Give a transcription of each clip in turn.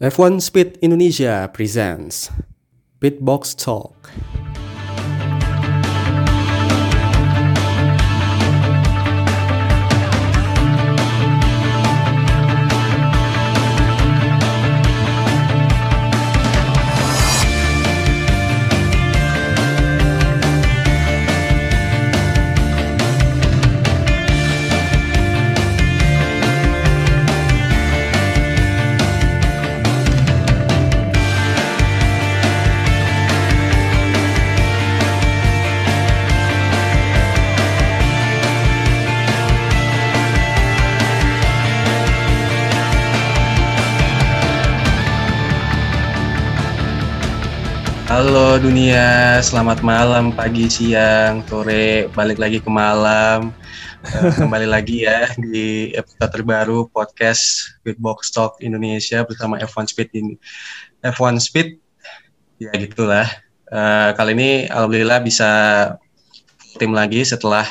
F1 Speed Indonesia presents Pitbox Talk. Halo dunia, selamat malam, pagi, siang, sore, balik lagi ke malam. Uh, kembali lagi ya di episode terbaru podcast Beatbox Talk Indonesia bersama F1 Speed ini. F1 Speed, ya gitulah. Uh, kali ini alhamdulillah bisa tim lagi setelah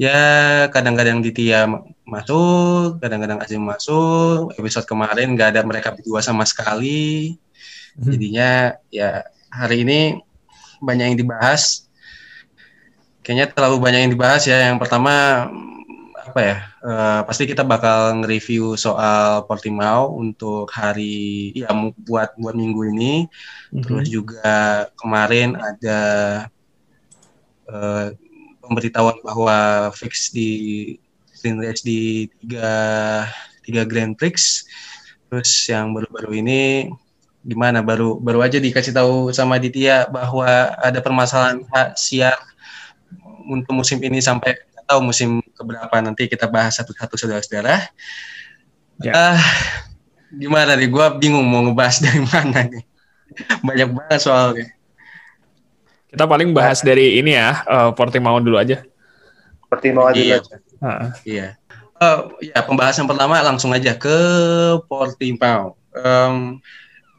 ya kadang-kadang Ditya masuk, kadang-kadang Azim masuk. Episode kemarin nggak ada mereka berdua sama sekali. Jadinya ya hari ini banyak yang dibahas. Kayaknya terlalu banyak yang dibahas ya. Yang pertama apa ya? Uh, pasti kita bakal nge-review soal Portimao untuk hari ya buat buat minggu ini. Mm-hmm. Terus juga kemarin ada uh, pemberitahuan bahwa fix di Green Race di tiga tiga Grand Prix. Terus yang baru-baru ini gimana baru baru aja dikasih tahu sama Ditya bahwa ada permasalahan hak siar untuk musim ini sampai tahu musim keberapa nanti kita bahas satu-satu saudara-saudara. Ya. Uh, gimana nih? Gue bingung mau ngebahas dari mana nih. Banyak banget soalnya. Kita paling bahas nah. dari ini ya, uh, Portimao dulu aja. Portimao iya. dulu aja. Uh. Iya. Uh, ya pembahasan pertama langsung aja ke Portimao. Um,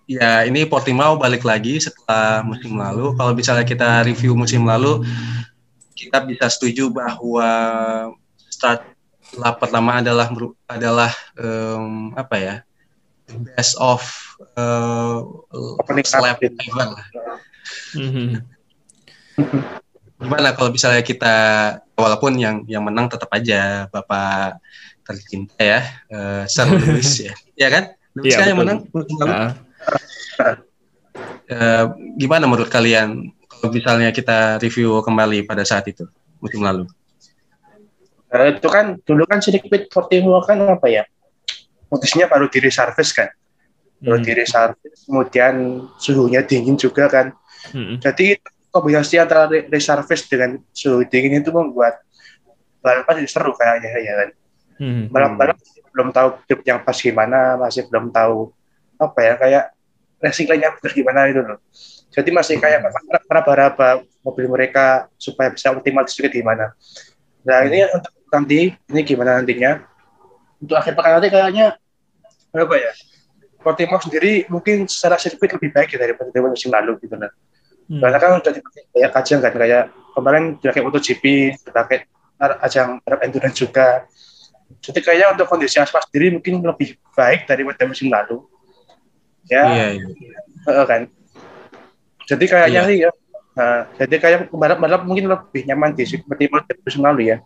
ya ini Portimao balik lagi setelah musim lalu. Kalau misalnya kita review musim lalu, kita bisa setuju bahwa start lap pertama adalah adalah um, apa ya best of uh, lap ever lah. Mm-hmm. Gimana kalau misalnya kita walaupun yang yang menang tetap aja Bapak tercinta ya uh, Sir Lewis ya, ya kan? Lewis ya, kan yang menang musim lalu. Uh uh, gimana menurut kalian kalau misalnya kita review kembali pada saat itu musim lalu? Uh, itu kan dulu kan sedikit Portimao kan apa ya? Modusnya baru diri service kan. Baru hmm. diri service, kemudian suhunya dingin juga kan. Hmm. Jadi kombinasi antara reservis dengan suhu dingin itu membuat balapan jadi seru kayaknya ya kan. Hmm. Balap-balap belum tahu yang pas gimana, masih belum tahu apa ya kayak racing line-nya gimana itu loh. Jadi masih kayak meraba-raba mobil mereka supaya bisa optimal juga gimana. Nah ini untuk nanti ini gimana nantinya untuk akhir pekan nanti kayaknya apa ya Portimao sendiri mungkin secara sirkuit lebih baik ya daripada musim lalu gitu kan. Hmm. Karena kan sudah dipakai kayak ajang kan kayak kemarin dipakai MotoGP, dipakai ajang endurance juga. Jadi kayaknya untuk kondisi aspal sendiri mungkin lebih baik daripada musim lalu ya iya, iya. kan jadi kayaknya iya. sih ya nah, jadi kayak balap balap mungkin lebih nyaman di seperti musim lalu ya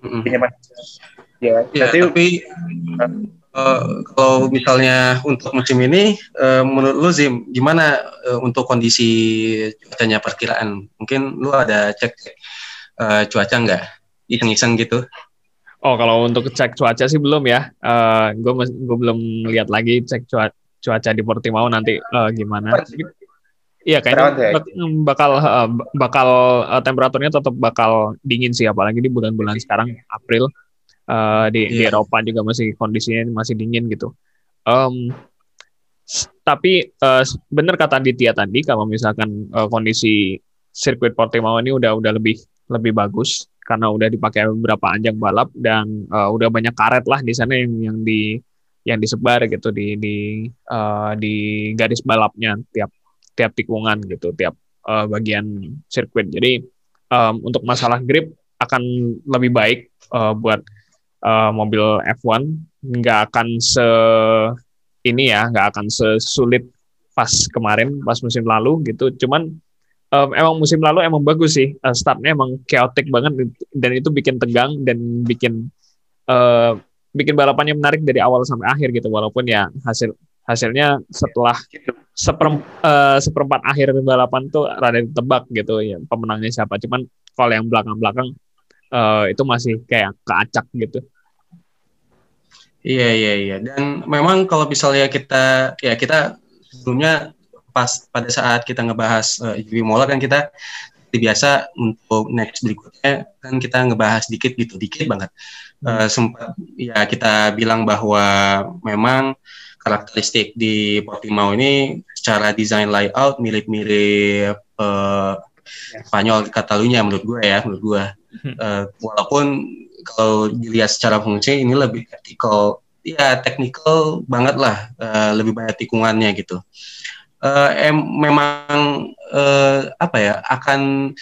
mm-hmm. lebih nyaman ya, ya jadi, tapi uh, kalau misalnya untuk musim ini uh, menurut lu Zim gimana uh, untuk kondisi cuacanya perkiraan mungkin lu ada cek uh, cuaca nggak iseng-iseng gitu Oh, kalau untuk cek cuaca sih belum ya. Uh, gue gue belum lihat lagi cek cuaca cuaca di Portimao nanti uh, gimana. Iya kayaknya ya? bakal uh, bakal uh, temperaturnya tetap bakal dingin sih apalagi di bulan-bulan sekarang April uh, di, yeah. di iya. Eropa juga masih kondisinya masih dingin gitu. Um, tapi uh, benar kata Ditya tadi kalau misalkan uh, kondisi sirkuit Portimao ini udah udah lebih lebih bagus karena udah dipakai beberapa anjing balap dan uh, udah banyak karet lah di sana yang yang di yang disebar gitu di di uh, di garis balapnya tiap tiap tikungan gitu tiap uh, bagian sirkuit. Jadi um, untuk masalah grip akan lebih baik uh, buat uh, mobil F1 nggak akan se ini ya nggak akan sesulit pas kemarin pas musim lalu gitu. Cuman um, emang musim lalu emang bagus sih. Uh, startnya emang chaotic banget dan itu bikin tegang dan bikin uh, bikin balapannya menarik dari awal sampai akhir gitu walaupun ya hasil hasilnya setelah seper, uh, seperempat akhir balapan tuh rada ditebak gitu ya pemenangnya siapa. Cuman kalau yang belakang-belakang uh, itu masih kayak keacak gitu. Iya iya iya. Dan memang kalau misalnya kita ya kita sebelumnya pas pada saat kita ngebahas uh, eh, Mola kan kita biasa untuk next berikutnya kan kita ngebahas dikit gitu dikit banget uh, sempat ya kita bilang bahwa memang karakteristik di Portimao ini secara desain layout mirip-mirip uh, Spanyol Catalunya menurut gue ya menurut gue. Uh, walaupun kalau dilihat secara fungsi ini lebih teknikal ya teknikal banget lah uh, lebih banyak tikungannya gitu. Uh, em memang uh, apa ya akan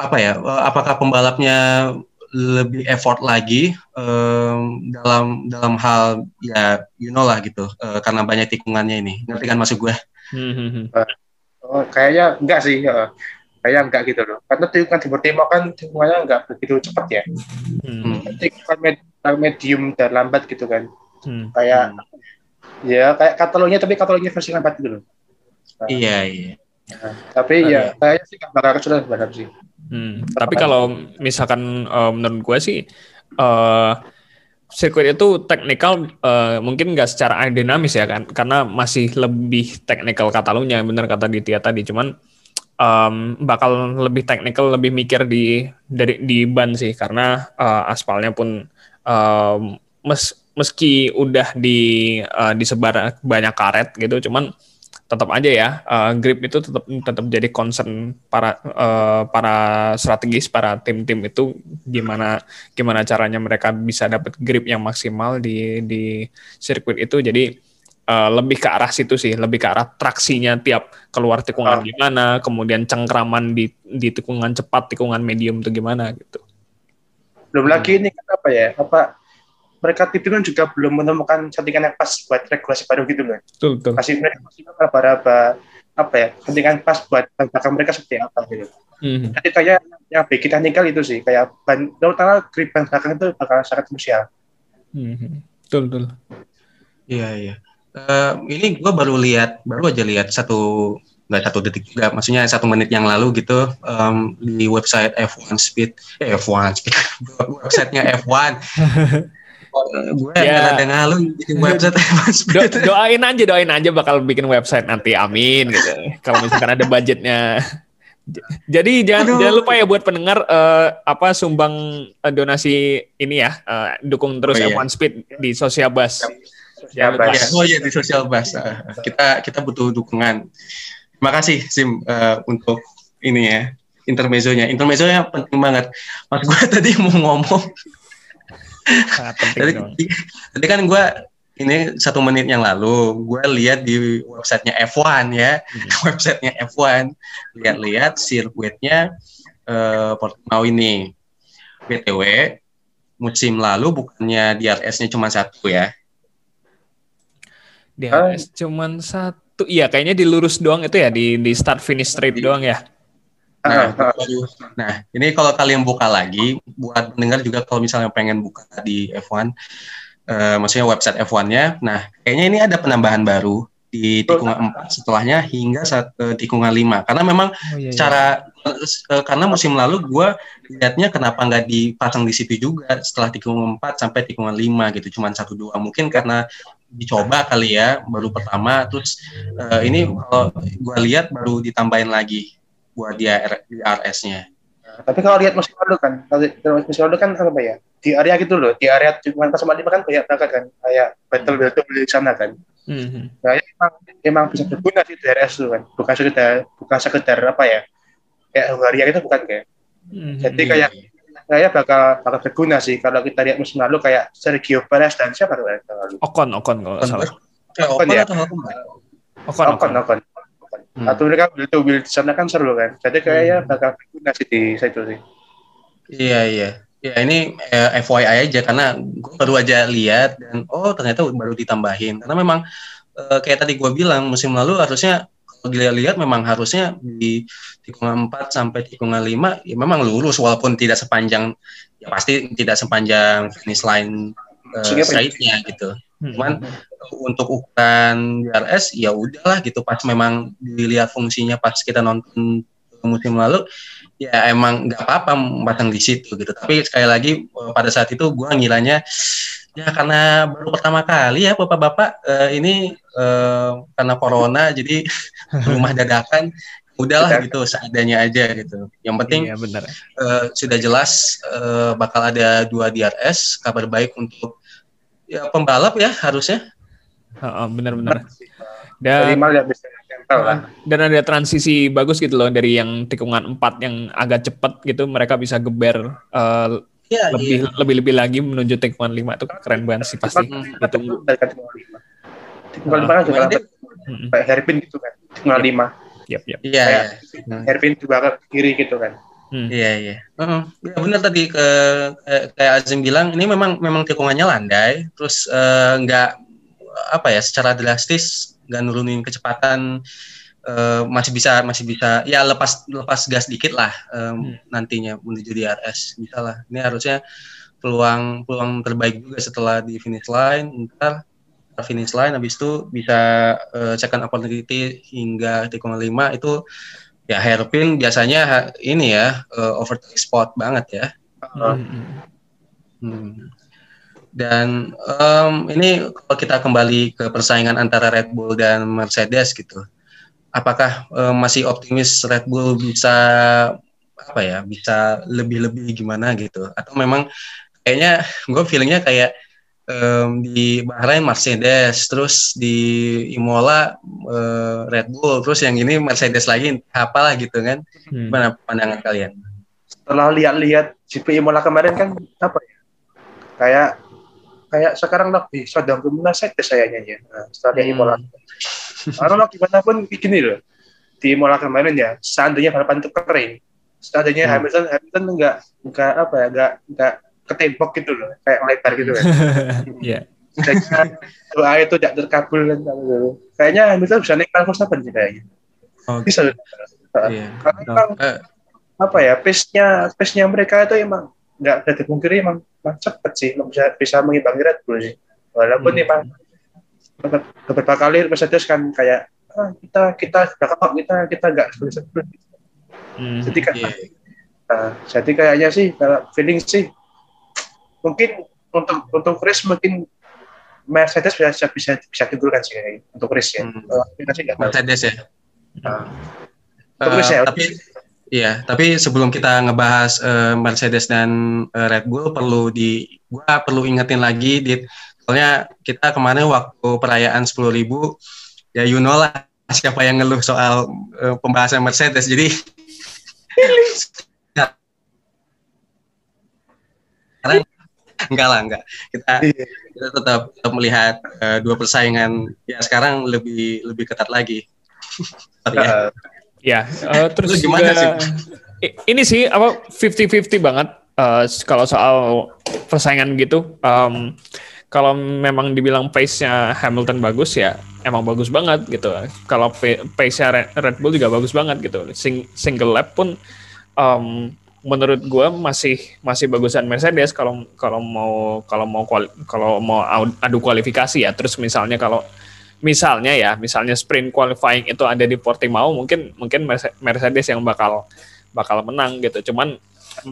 apa ya uh, apakah pembalapnya lebih effort lagi um, dalam dalam hal ya you know lah gitu uh, karena banyak tikungannya ini ngerti kan masuk gue hmm. oh, kayaknya enggak sih uh, kayak enggak gitu loh karena tikungan Timur Timur kan tikungannya enggak begitu cepat ya hmm. tikungan med medium dan lambat gitu kan hmm. kayak hmm. ya kayak katalonya tapi katalonya versi lambat gitu loh nah, iya iya nah, tapi nah, ya iya. kayaknya sih nggak bakal kesulitan sebenarnya sih hmm. tapi kalau misalkan uh, menurut gue sih uh, sirkuit itu teknikal uh, mungkin nggak secara aerodinamis ya kan karena masih lebih teknikal Katalunya benar kata Ditya tadi cuman um, bakal lebih teknikal, lebih mikir di dari di ban sih karena uh, aspalnya pun um, mes, meski udah di uh, disebar banyak karet gitu, cuman tetap aja ya uh, grip itu tetap tetap jadi concern para uh, para strategis para tim-tim itu gimana gimana caranya mereka bisa dapat grip yang maksimal di di sirkuit itu jadi uh, lebih ke arah situ sih, lebih ke arah traksinya tiap keluar tikungan oh. gimana, kemudian cengkraman di di tikungan cepat, tikungan medium itu gimana gitu. Belum hmm. lagi ini apa ya? Apa mereka tim kan juga belum menemukan settingan yang pas buat regulasi baru gitu kan. Betul, betul. Masih mereka masih apa apa ya settingan pas buat belakang mereka seperti apa gitu. Mm-hmm. Jadi kayak yang bikin teknikal itu sih kayak ban terutama grip ban belakang itu bakal sangat krusial. Mm-hmm. Betul betul. Iya iya uh, ini gue baru lihat baru aja lihat satu nggak satu detik juga maksudnya satu menit yang lalu gitu um, di website F1 Speed eh, F1 Speed websitenya F1 gue yeah. ada ngalu bikin website F1 Do, doain aja doain aja bakal bikin website nanti amin gitu kalau misalkan ada budgetnya jadi jangan Aduh. jangan lupa ya buat pendengar uh, apa sumbang uh, donasi ini ya uh, dukung terus oh, F1 iya. Speed di Sosial Bus. Ya, oh iya di sosial bus. kita kita butuh dukungan. Terima kasih Sim uh, untuk ini ya intermezzonya. Intermezzonya penting banget. Mas gue tadi mau ngomong. Tadi, tadi kan gue ini satu menit yang lalu gue lihat di websitenya F1 ya, hmm. websitenya F1 lihat-lihat sirkuitnya uh, Portimao ini. btw musim lalu bukannya DRS-nya cuma satu ya, DRS cuman satu. Iya, kayaknya di lurus doang itu ya di di start finish straight doang ya. Nah, nah, ini kalau kalian buka lagi buat mendengar juga kalau misalnya pengen buka di F1 uh, eh, maksudnya website F1-nya. Nah, kayaknya ini ada penambahan baru di tikungan 4 setelahnya hingga saat uh, tikungan 5 karena memang oh, iya, iya. secara uh, karena musim lalu gue lihatnya kenapa nggak dipasang di situ juga setelah tikungan 4 sampai tikungan 5 gitu cuman satu dua mungkin karena dicoba kali ya baru pertama terus uh, ini kalau gue lihat baru ditambahin lagi buat dia di RS-nya. Tapi kalau lihat musim lalu kan, kalau musim lalu kan apa ya? Di area gitu loh, di area cuma pas lima kan banyak banget kan, kayak battle battle di sana kan. Mm-hmm. Nah, emang, emang bisa berguna sih di RS itu kan, bukan sekedar bukan sekedar apa ya? Kayak Hungaria itu bukan kayak. Mm-hmm. Jadi kayak saya bakal bakal berguna sih kalau kita lihat musim lalu kayak Sergio Perez dan siapa tuh lalu? Okon, Okon kalau nggak salah. Okon, ya? Okon, Okon, Okon. Hmm. Atau mereka build build di sana kan seru kan. Jadi kayaknya hmm. bakal berguna sih di situ sih. Iya iya. Ya ini eh, FYI aja karena gue baru aja lihat dan oh ternyata baru ditambahin karena memang eh, kayak tadi gue bilang musim lalu harusnya kalau dilihat-lihat memang harusnya di tikungan 4 sampai tikungan 5 ya memang lurus walaupun tidak sepanjang ya pasti tidak sepanjang finish line uh, straight-nya gitu. Hmm. Cuman untuk ukuran DRS ya udahlah gitu pas memang dilihat fungsinya pas kita nonton musim lalu ya emang nggak apa-apa pasang di situ gitu tapi sekali lagi eh, pada saat itu gue ngilanya ya karena baru pertama kali ya bapak-bapak uh, ini uh, karena corona jadi rumah dadakan udahlah gitu seadanya aja gitu yang penting iya, benar. Uh, sudah jelas uh, bakal ada dua DRS kabar baik untuk ya pembalap ya harusnya benar-benar dan lah. Dan ada transisi bagus gitu loh dari yang tikungan 4 yang agak cepat gitu mereka bisa geber uh, ya, lebih iya. lebih lebih lagi menuju tikungan 5 itu keren banget sih pasti. Ditunggu. Tikungan 5 kan juga kayak hairpin gitu kan. Tikungan 5. Yap, yap. Iya, iya. Hairpin juga ke kiri gitu kan. Hmm. Iya iya. Uh, ya benar tadi ke kayak Azim bilang ini memang memang tikungannya landai, terus nggak uh, apa ya secara drastis nggak nurunin kecepatan uh, masih bisa masih bisa ya lepas lepas gas dikit lah um, hmm. nantinya menuju di RS bisa lah ini harusnya peluang peluang terbaik juga setelah di finish line ntar finish line habis itu bisa uh, second opportunity hingga tikungan lima itu ya hairpin biasanya ini ya uh, overtake spot banget ya hmm. Hmm. Dan um, ini kalau kita kembali ke persaingan antara Red Bull dan Mercedes gitu, apakah um, masih optimis Red Bull bisa apa ya, bisa lebih-lebih gimana gitu? Atau memang kayaknya gue feelingnya kayak um, di Bahrain Mercedes, terus di Imola uh, Red Bull, terus yang ini Mercedes lagi, apalah gitu kan? Hmm. Gimana pandangan kalian? Setelah lihat-lihat GP Imola kemarin kan apa ya? Kayak kayak sekarang lebih sedang ke Mercedes sayanya ya nah, setelah hmm. Imola karena lo gimana pun begini loh di Imola kemarin ya seandainya balapan itu kering seandainya hmm. Hamilton Hamilton enggak enggak apa ya enggak enggak ketembok gitu loh kayak lebar gitu kan Iya. doa itu tidak terkabul kan kayaknya Hamilton bisa naik Verstappen sih kayaknya oh, bisa yeah. karena memang uh. apa ya pace-nya pace-nya mereka itu emang nggak ada dipungkiri emang, emang cepet sih bisa bisa mengimbangi Red Bull sih walaupun hmm. emang beberapa kali Mercedes kan kayak ah, kita kita belakang kita kita nggak sebelum sebelum hmm. jadi kan yeah. nah, jadi kayaknya sih kalau feeling sih mungkin untuk untuk race mungkin Mercedes bisa bisa bisa kan sih kayak untuk race ya. Hmm. uh, Mercedes ya? Untuk uh, race ya tapi Iya, tapi sebelum kita ngebahas uh, Mercedes dan uh, Red Bull perlu di gua perlu ingetin lagi di soalnya kita kemarin waktu perayaan 10.000 ya you know lah siapa yang ngeluh soal uh, pembahasan Mercedes. Jadi sekarang enggak lah enggak kita iya. kita tetap, tetap melihat uh, dua persaingan ya sekarang lebih lebih ketat lagi. ya. Ya, uh, terus gimana juga, sih? Ini sih apa 50-50 banget uh, kalau soal persaingan gitu. Um, kalau memang dibilang pace-nya Hamilton bagus ya emang bagus banget gitu. Kalau pace-nya Red Bull juga bagus banget gitu. Sing, single lap pun um, menurut gue masih masih bagusan Mercedes kalau kalau mau kalau mau kalau mau adu kualifikasi ya. Terus misalnya kalau misalnya ya, misalnya sprint qualifying itu ada di Portimao, mungkin mungkin Mercedes yang bakal bakal menang gitu. Cuman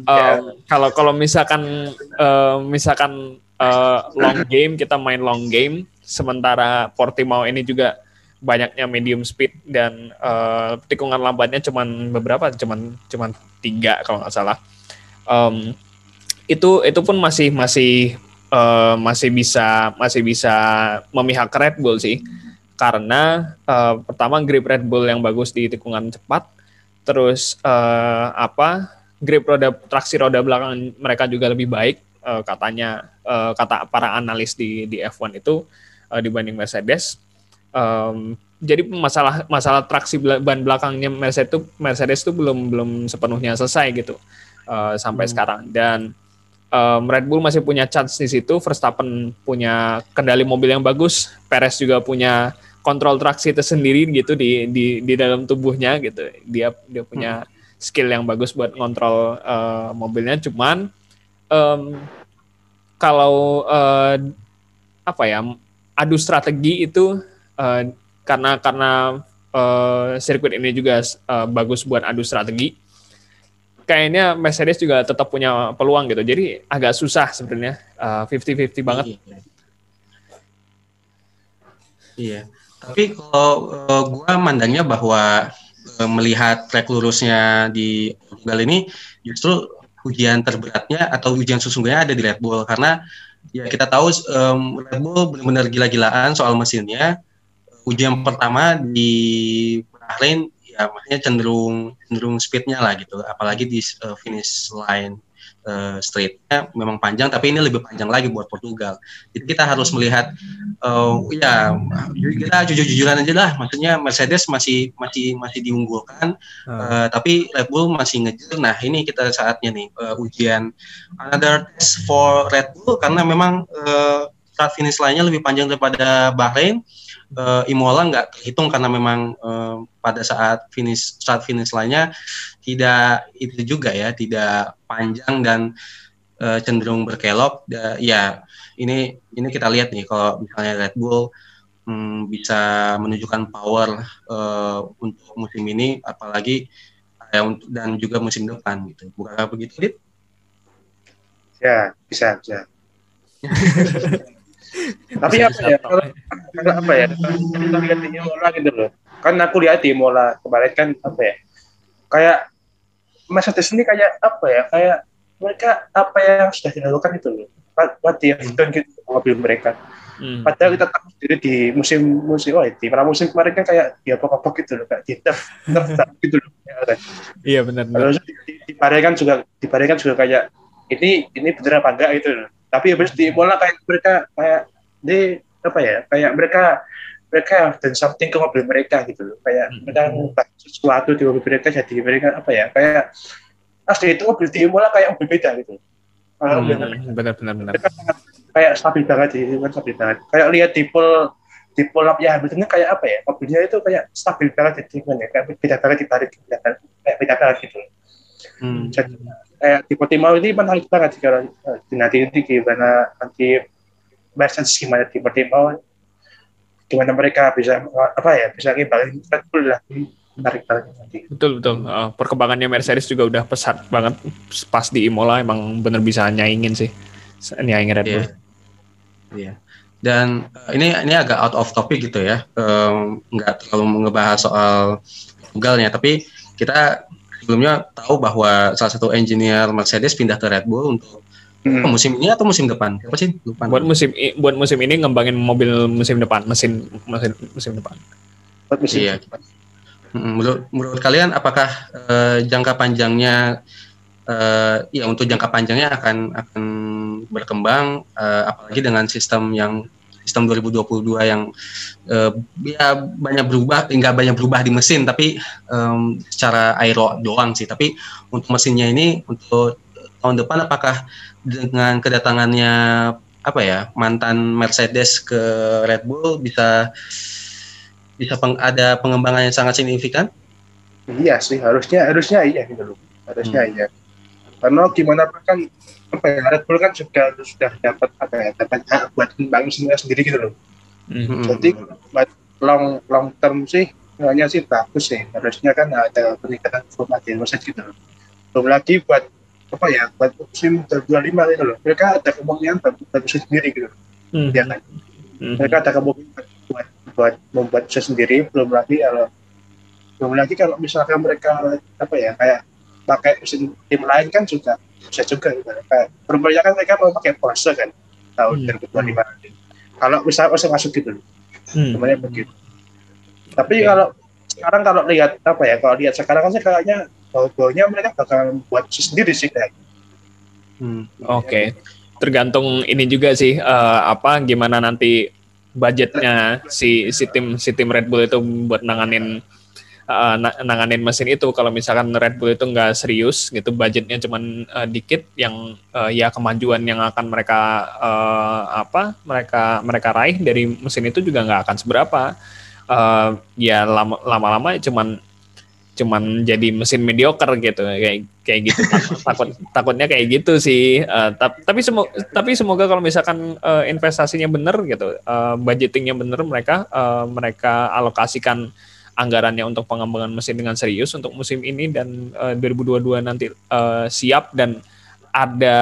um, kalau kalau misalkan uh, misalkan uh, long game kita main long game, sementara Portimao ini juga banyaknya medium speed dan uh, tikungan lambatnya cuman beberapa, cuman cuman tiga kalau nggak salah. Um, itu itu pun masih masih uh, masih bisa masih bisa memihak Red Bull sih karena uh, pertama grip Red Bull yang bagus di tikungan cepat terus uh, apa grip roda traksi roda belakang mereka juga lebih baik uh, katanya uh, kata para analis di di F1 itu uh, dibanding Mercedes um, jadi masalah masalah traksi ban belakangnya Mercedes itu Mercedes itu belum belum sepenuhnya selesai gitu uh, sampai hmm. sekarang dan um, Red Bull masih punya chance di situ, Verstappen punya kendali mobil yang bagus, Perez juga punya kontrol traksi tersendiri gitu di di di dalam tubuhnya gitu. Dia dia punya hmm. skill yang bagus buat kontrol uh, mobilnya. Cuman um, kalau uh, apa ya adu strategi itu uh, karena karena uh, sirkuit ini juga uh, bagus buat adu strategi kayaknya Mercedes juga tetap punya peluang gitu. Jadi agak susah sebenarnya uh, 50-50 banget. Iya. Tapi kalau uh, gua mandangnya bahwa uh, melihat track lurusnya di Portugal ini justru ujian terberatnya atau ujian sesungguhnya ada di Red Bull karena ya kita tahu um, Red Bull benar-benar gila-gilaan soal mesinnya. Ujian pertama di Bahrain ya maksudnya cenderung cenderung speednya lah gitu. Apalagi di uh, finish line uh, straightnya memang panjang tapi ini lebih panjang lagi buat Portugal. Jadi kita harus melihat uh, ya kita jujur-jujuran aja lah. Maksudnya Mercedes masih masih masih diunggulkan hmm. uh, tapi Red Bull masih ngejar. Nah ini kita saatnya nih uh, ujian another test for Red Bull karena memang uh, start finish line-nya lebih panjang daripada Bahrain uh, Imola nggak terhitung karena memang uh, pada saat finish start finish lainnya tidak itu juga ya tidak panjang dan uh, cenderung berkelok. Ya ini ini kita lihat nih kalau misalnya Red Bull um, bisa menunjukkan power uh, untuk musim ini apalagi ya, untuk dan juga musim depan gitu. Bukan begitu Dit? Ya bisa bisa Tapi apa ya? Kalau, apa ya? Kita lihat di Imola gitu loh. Kan aku lihat di Imola kemarin kan apa ya? Kayak Mercedes ini kayak apa ya? Kayak mereka apa yang sudah dilakukan itu loh. What they have done gitu mobil mereka. Hmm. Padahal kita tahu sendiri di musim musim oh di musim kemarin kan kayak dia apa-apa gitu loh, kayak di nerf gitu loh. Ya? Iya benar. benar. di, di, di kan juga di kan juga kayak ini ini bener apa enggak gitu loh tapi habis di bola kayak mereka kayak di apa ya kayak mereka mereka dan something ke mobil mereka gitu loh. Kayak hmm. mereka ngubah sesuatu di mobil mereka jadi mereka apa ya kayak asli itu mobil di bola kayak mobil beda gitu hmm, benar benar benar. Kayak stabil banget sih kan stabil banget. Kayak lihat di pool up ya betulnya kayak apa ya mobilnya itu kayak stabil banget jadi ya kayak beda banget dibalik kayak beda banget gitu hmm. jadi kayak di Portimao ini menarik banget kalau uh, nanti nanti gimana nanti Mercedes gimana di Portimao gimana mereka bisa apa ya bisa ngimbalin Red Bull lah menarik banget nanti. Betul betul. Uh, perkembangannya Mercedes juga udah pesat banget pas di Imola emang bener bisa nyaingin sih nyaingin Red Bull. Iya. Yeah. Dan uh, ini ini agak out of topic gitu ya, nggak um, terlalu ngebahas soal Portugalnya, tapi kita sebelumnya tahu bahwa salah satu engineer Mercedes pindah ke Red Bull untuk hmm. musim ini atau musim depan? Apa sih? Lupa. Buat musim buat musim ini ngembangin mobil musim depan, mesin mesin musim depan. Buat musim iya. depan. Menurut, menurut kalian apakah uh, jangka panjangnya uh, ya untuk jangka panjangnya akan akan berkembang uh, apalagi dengan sistem yang sistem 2022 yang uh, ya banyak berubah enggak banyak berubah di mesin tapi um, secara aero doang sih tapi untuk mesinnya ini untuk tahun depan apakah dengan kedatangannya apa ya mantan Mercedes ke Red Bull bisa bisa peng, ada pengembangan yang sangat signifikan? Iya sih harusnya harusnya iya gitu loh harusnya hmm. iya karena gimana kan apa ya Red Bull kan sudah sudah dapat apa ya dapat hak buat bangun sendiri gitu loh. Mm-hmm. jadi buat long long term sih hanya sih bagus sih. Harusnya kan ada peningkatan formasi Mercedes gitu loh. Belum lagi buat apa ya buat musim 2025 itu loh. Mereka ada kemungkinan bagus sendiri gitu loh. Mm-hmm. ya kan? Mm-hmm. mereka ada kemungkinan buat buat membuat sendiri. Belum lagi kalau belum lagi kalau misalkan mereka apa ya kayak pakai mesin tim lain kan juga bisa juga gitu. Kayak berumurnya kan mereka mau pakai Porsche kan tahun hmm. 2025 nanti. Kalau misalnya Porsche masuk gitu, hmm. begitu. Tapi okay. kalau sekarang kalau lihat apa ya, kalau lihat sekarang kan sih kayaknya bau-baunya mereka bakal buat sendiri sih kayak. Hmm. Oke, okay. tergantung ini juga sih uh, apa gimana nanti budgetnya si si tim si tim Red Bull itu buat nanganin uh, nanganin mesin itu. Kalau misalkan Red Bull itu nggak serius gitu budgetnya cuma uh, dikit yang uh, ya kemajuan yang akan mereka uh, apa mereka mereka raih dari mesin itu juga nggak akan seberapa. Uh, ya lama-lama cuman cuman jadi mesin mediocre gitu kayak kayak gitu. Takut takutnya kayak gitu sih. Uh, tapi semoga tapi semoga kalau misalkan uh, investasinya benar gitu uh, budgetingnya benar mereka uh, mereka alokasikan anggarannya untuk pengembangan mesin dengan serius untuk musim ini dan uh, 2022 nanti uh, siap dan ada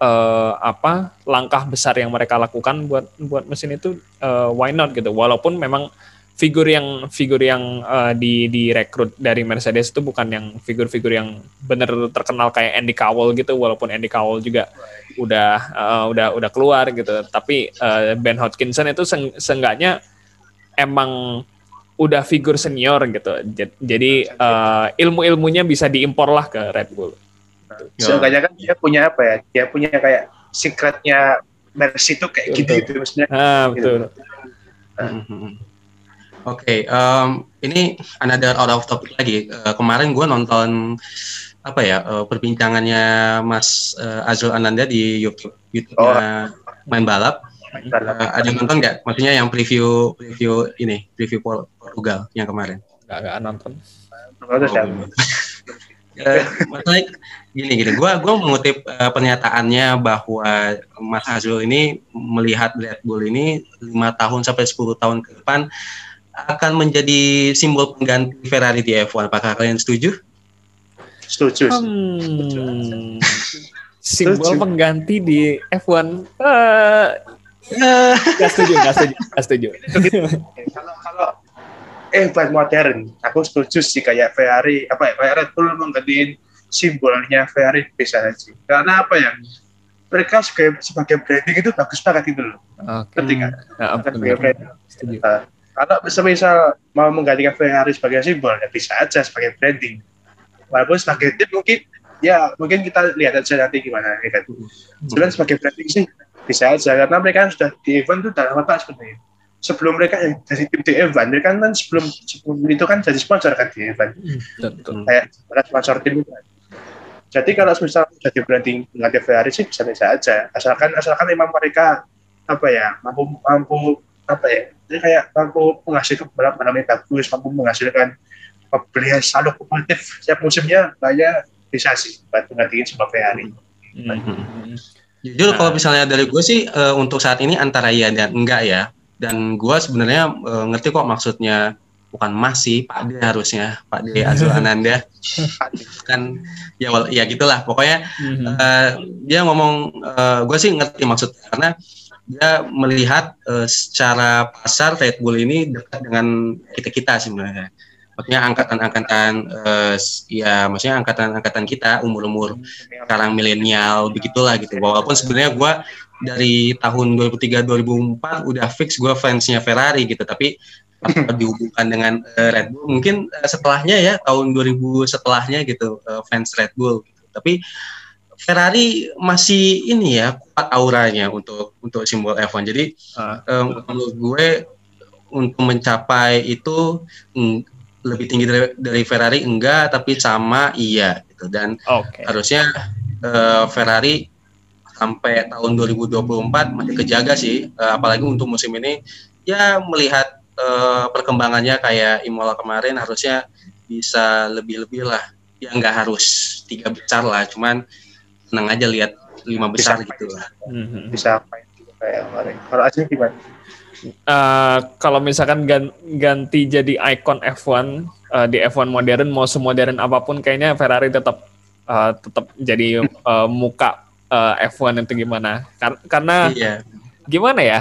uh, apa langkah besar yang mereka lakukan buat buat mesin itu uh, why not gitu. Walaupun memang figur yang figur yang uh, di direkrut dari Mercedes itu bukan yang figur-figur yang benar terkenal kayak Andy Cowell gitu walaupun Andy Cowell juga udah uh, udah udah keluar gitu. Tapi uh, Ben Hodgkinson itu seng seenggaknya emang udah figur senior gitu. Jadi uh, ilmu-ilmunya bisa diimpor lah ke Red Bull. Seenggaknya kan dia punya apa ya? Dia punya kayak secretnya Mercy itu kayak gitu gitu maksudnya. Ah, betul. Gitu. Uh, Oke, okay, um, ini another out of topic lagi. Uh, kemarin gue nonton apa ya uh, perbincangannya Mas uh, Azul Ananda di YouTube YouTube-nya oh. main balap. Uh, ada yang nonton nggak? Maksudnya yang preview preview ini preview Portugal yang kemarin? Gak, gak nonton. Oh, uh, maksudnya gini gini, gue gua mengutip uh, pernyataannya bahwa Mas Azul ini melihat Red Bull ini lima tahun sampai 10 tahun ke depan akan menjadi simbol pengganti Ferrari di F1. Apakah kalian setuju? Setuju. Hmm, simbol setuju. pengganti di F1. Uh, uh. Gak setuju, gak setuju, gak setuju. kalau kalau F1 modern, aku setuju sih kayak Ferrari, apa ya, Red Bull menggantiin simbolnya Ferrari bisa aja. Karena apa ya? Mereka sebagai, sebagai branding itu bagus banget gitu loh. Okay. Ketika ya, sebagai branding. Setuju. Uh, kalau misal mau menggantikan Ferrari sebagai simbol, ya bisa aja sebagai branding. Walaupun sebagai tim mungkin, ya mungkin kita lihat aja nanti gimana. Ya kan. Cuman sebagai branding sih bisa aja, karena mereka kan sudah di event itu dalam apa sebenarnya. Sebelum mereka yang jadi tim di event, mereka kan sebelum, sebelum itu kan jadi sponsor kan di event. Hmm, Kayak sponsor tim itu kan. Jadi kalau misal jadi branding mengganti Ferrari sih bisa bisa aja, asalkan asalkan memang mereka apa ya mampu mampu apa ya jadi kayak mampu menghasilkan balap balap yang bagus mampu menghasilkan pembelian selalu kompetitif setiap musimnya banyak bisa sih buat menggantiin sebuah Ferrari mm-hmm. Jujur kalau misalnya dari gue sih uh, untuk saat ini antara ya dan enggak ya. Dan gue sebenarnya uh, ngerti kok maksudnya. Bukan masih Pak D harusnya. Pak D Azul Ananda. Kan ya ya gitulah. Pokoknya uh, dia ngomong uh, gue sih ngerti maksud karena dia melihat uh, secara pasar Red Bull ini dekat dengan kita kita sebenarnya. Maksudnya angkatan-angkatan uh, ya maksudnya angkatan-angkatan kita umur-umur sekarang milenial begitulah gitu. Walaupun sebenarnya gue dari tahun 2003 2004 udah fix gue fansnya Ferrari gitu, tapi dihubungkan dengan uh, Red Bull mungkin uh, setelahnya ya tahun 2000 setelahnya gitu uh, fans Red Bull gitu. Tapi Ferrari masih ini ya kuat auranya untuk untuk simbol F1. Jadi uh. um, menurut gue untuk mencapai itu mm, lebih tinggi dari, dari Ferrari enggak, tapi sama iya gitu. Dan okay. harusnya uh, Ferrari sampai tahun 2024 masih kejaga sih, uh, apalagi untuk musim ini ya melihat uh, perkembangannya kayak Imola kemarin harusnya bisa lebih-lebih lah. Ya nggak harus tiga besar lah, cuman senang aja lihat lima besar bisa gitu lah. Mm-hmm. Bisa apa kayak kemarin. Kalau Aceh gimana? Uh, kalau misalkan ganti jadi ikon F1 uh, eh, di F1 modern mau semodern apa pun kayaknya Ferrari tetap uh, tetap jadi uh, muka uh, F1 itu gimana Kar karena iya. gimana ya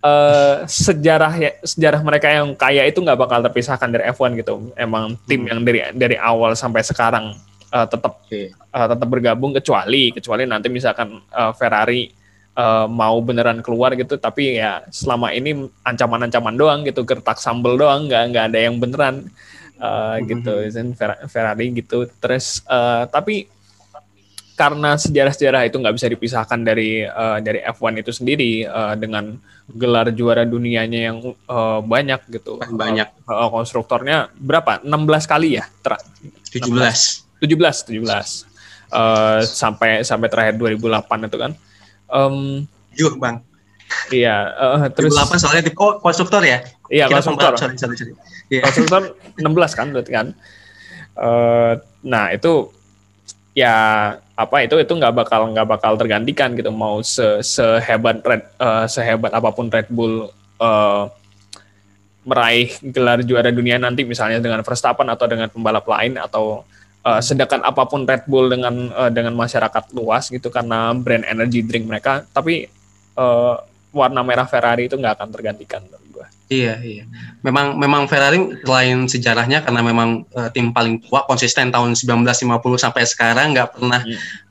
uh, sejarah ya, sejarah mereka yang kaya itu nggak bakal terpisahkan dari F1 gitu emang tim hmm. yang dari dari awal sampai sekarang uh, tetap okay. uh, tetap bergabung kecuali kecuali nanti misalkan uh, Ferrari uh, mau beneran keluar gitu tapi ya selama ini ancaman-ancaman doang gitu gertak sambel doang nggak nggak ada yang beneran uh, gitu mm-hmm. Ferrari gitu terus uh, tapi karena sejarah-sejarah itu nggak bisa dipisahkan dari uh, dari F1 itu sendiri uh, dengan gelar juara dunianya yang uh, banyak gitu. Banyak. Uh, konstruktornya berapa? 16 kali ya? Ter 17. 17, 17. Uh, sampai sampai terakhir 2008 itu kan. Um, Yuk, Bang. Iya, uh, terus 2008 soalnya di oh, konstruktor ya? Iya, Kira konstruktor. Sorry, sorry, sorry. Yeah. Konstruktor 16 kan berarti kan. Uh, nah, itu ya apa itu itu nggak bakal nggak bakal tergantikan gitu mau se sehebat Red uh, sehebat apa pun Red Bull uh, meraih gelar juara dunia nanti misalnya dengan Verstappen atau dengan pembalap lain atau uh, sedekat apa pun Red Bull dengan uh, dengan masyarakat luas gitu karena brand energy drink mereka tapi uh, warna merah Ferrari itu nggak akan tergantikan Iya, iya. Memang memang Ferrari selain sejarahnya karena memang uh, tim paling tua konsisten tahun 1950 sampai sekarang nggak pernah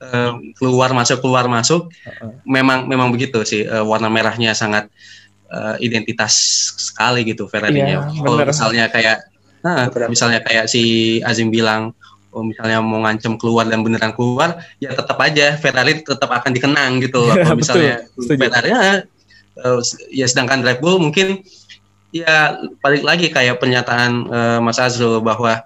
uh, keluar masuk keluar masuk. Uh-uh. Memang memang begitu sih uh, warna merahnya sangat uh, identitas sekali gitu Ferrari-nya. Iya, Kalau misalnya kayak nah, misalnya kayak si Azim bilang oh, misalnya mau ngancem keluar dan beneran keluar, ya tetap aja Ferrari tetap akan dikenang gitu. Kalau misalnya Ferrari ya, ya sedangkan Red Bull mungkin ya balik lagi kayak pernyataan uh, Mas Azrul bahwa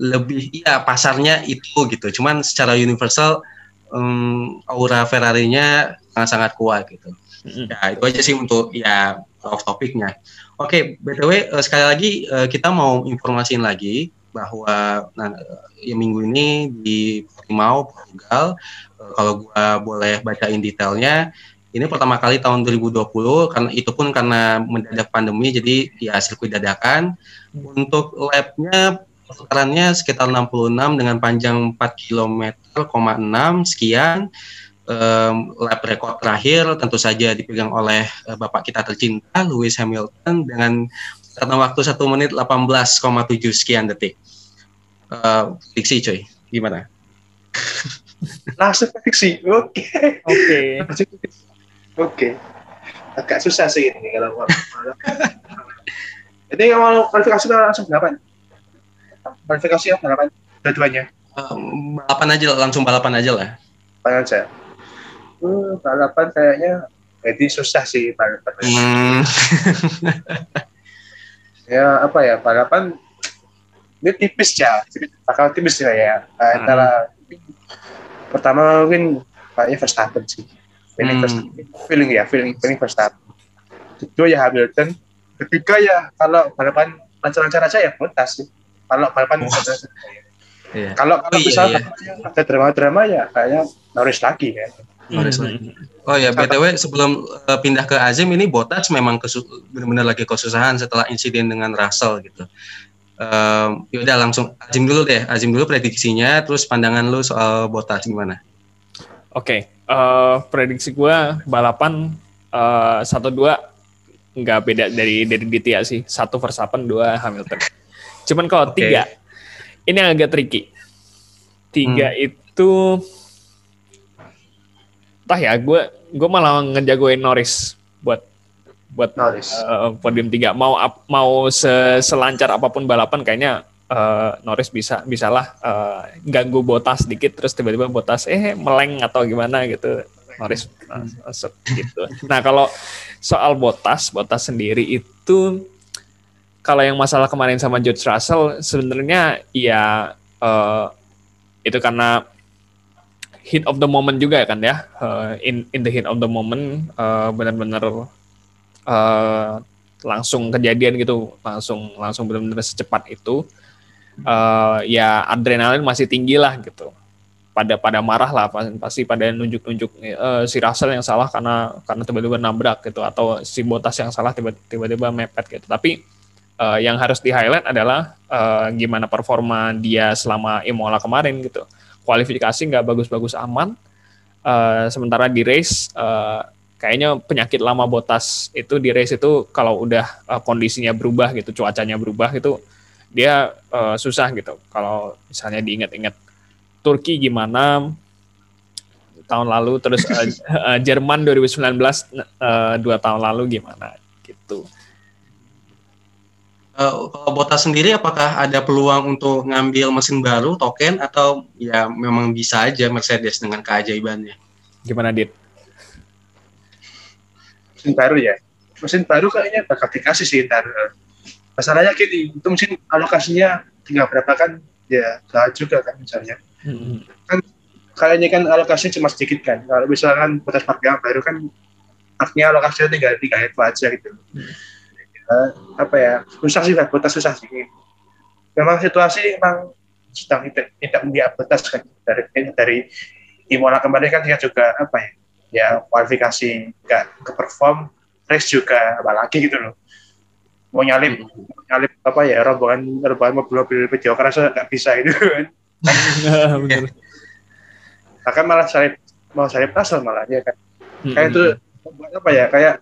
lebih ya pasarnya itu gitu. Cuman secara universal um, aura Ferrari-nya sangat-sangat kuat gitu. Ya itu aja sih untuk ya off topiknya. Oke, okay, btw uh, sekali lagi uh, kita mau informasiin lagi bahwa nah, ya minggu ini di Portimao Portugal uh, kalau gua boleh bacain detailnya ini pertama kali tahun 2020 karena itu pun karena mendadak pandemi jadi ya sirkuit dadakan. Untuk labnya putarannya sekitar 66 dengan panjang 4 km, 6 sekian. Um, lap rekor terakhir tentu saja dipegang oleh uh, bapak kita tercinta Lewis Hamilton dengan karena waktu 1 menit 18,7 sekian detik. Uh, diksi coy, gimana? Langsung prediksi. Oke. Okay. Oke. Okay. Oke. Okay. Agak susah sih ini kalau Jadi kalau kualifikasi itu langsung berapa? Kualifikasi berapa? Dua-duanya. Um, balapan aja langsung balapan aja lah. Balapan aja. Uh, balapan kayaknya jadi susah sih balapan. Hmm. ya apa ya balapan ini tipis ya, bakal tipis ya ya. Antara hmm. pertama mungkin kayaknya Verstappen sih feeling hmm. Verstappen feeling ya feeling feeling Verstappen kedua ya Hamilton ketiga ya kalau balapan lancar-lancar aja ya Bottas sih kalau balapan oh. yeah. kalau kalau oh, iya, iya. ada drama-drama ya kayaknya Norris lagi ya hmm. lagi oh ya btw sebelum uh, pindah ke Azim ini Bottas memang benar-benar lagi kesusahan setelah insiden dengan Russell gitu um, yaudah langsung Azim dulu deh Azim dulu prediksinya terus pandangan lu soal Bottas gimana Oke, okay. uh, eh, prediksi gue balapan satu uh, dua nggak beda dari dari Ditya sih. Satu Verstappen, dua Hamilton. Cuman kalau okay. tiga, ini yang agak tricky. Tiga hmm. itu, entah ya, gue gue malah ngejagoin Norris buat buat Norris. Uh, podium tiga. Mau mau selancar apa pun balapan, kayaknya uh, Norris bisa bisalah uh, ganggu botas sedikit terus tiba-tiba botas eh meleng atau gimana gitu Norris masuk gitu. Nah kalau soal botas botas sendiri itu kalau yang masalah kemarin sama George Russell sebenarnya ya uh, itu karena hit of the moment juga kan ya? Uh, in in the hit of the moment uh, benar-benar uh, langsung kejadian gitu langsung langsung benar-benar secepat itu uh, ya adrenalin masih tinggi lah gitu. Pada pada marah lah pasti pada nunjuk-nunjuk uh, si Russell yang salah karena karena tiba-tiba nabrak gitu atau si Bottas yang salah tiba-tiba mepet gitu. Tapi uh, yang harus di highlight adalah uh, gimana performa dia selama Imola kemarin gitu kualifikasi nggak bagus-bagus aman uh, sementara di race uh, kayaknya penyakit lama Bottas itu di race itu kalau udah uh, kondisinya berubah gitu cuacanya berubah itu dia uh, susah gitu. Kalau misalnya diingat-ingat Turki gimana tahun lalu, terus uh, uh, Jerman 2019 uh, dua tahun lalu gimana gitu. Uh, kalau Botas sendiri apakah ada peluang untuk ngambil mesin baru token atau ya memang bisa aja Mercedes dengan keajaibannya? Gimana Dit? Mesin baru ya? mesin baru kayaknya bakal dikasih sih ntar masalahnya gini itu mesin alokasinya tinggal berapa kan ya gak juga kan misalnya hmm. kan kayaknya kan alokasinya cuma sedikit kan kalau misalkan batas parkir yang baru kan artinya alokasinya tinggal tiga itu aja gitu hmm. Ya, apa ya susah sih batas susah sih. Memang situasi memang sedang tidak tidak membiak batas kan. Dari dari Imola kemarin kan dia juga apa ya ya kualifikasi nggak ke perform race juga apalagi gitu loh. Mau nyalip hmm. mau nyalip apa ya rombongan rombongan mobil-mobil video kerasa nggak bisa itu kan. Bahkan malah salip mau salip kasar malah ya kan. Hmm. kayak itu apa ya kayak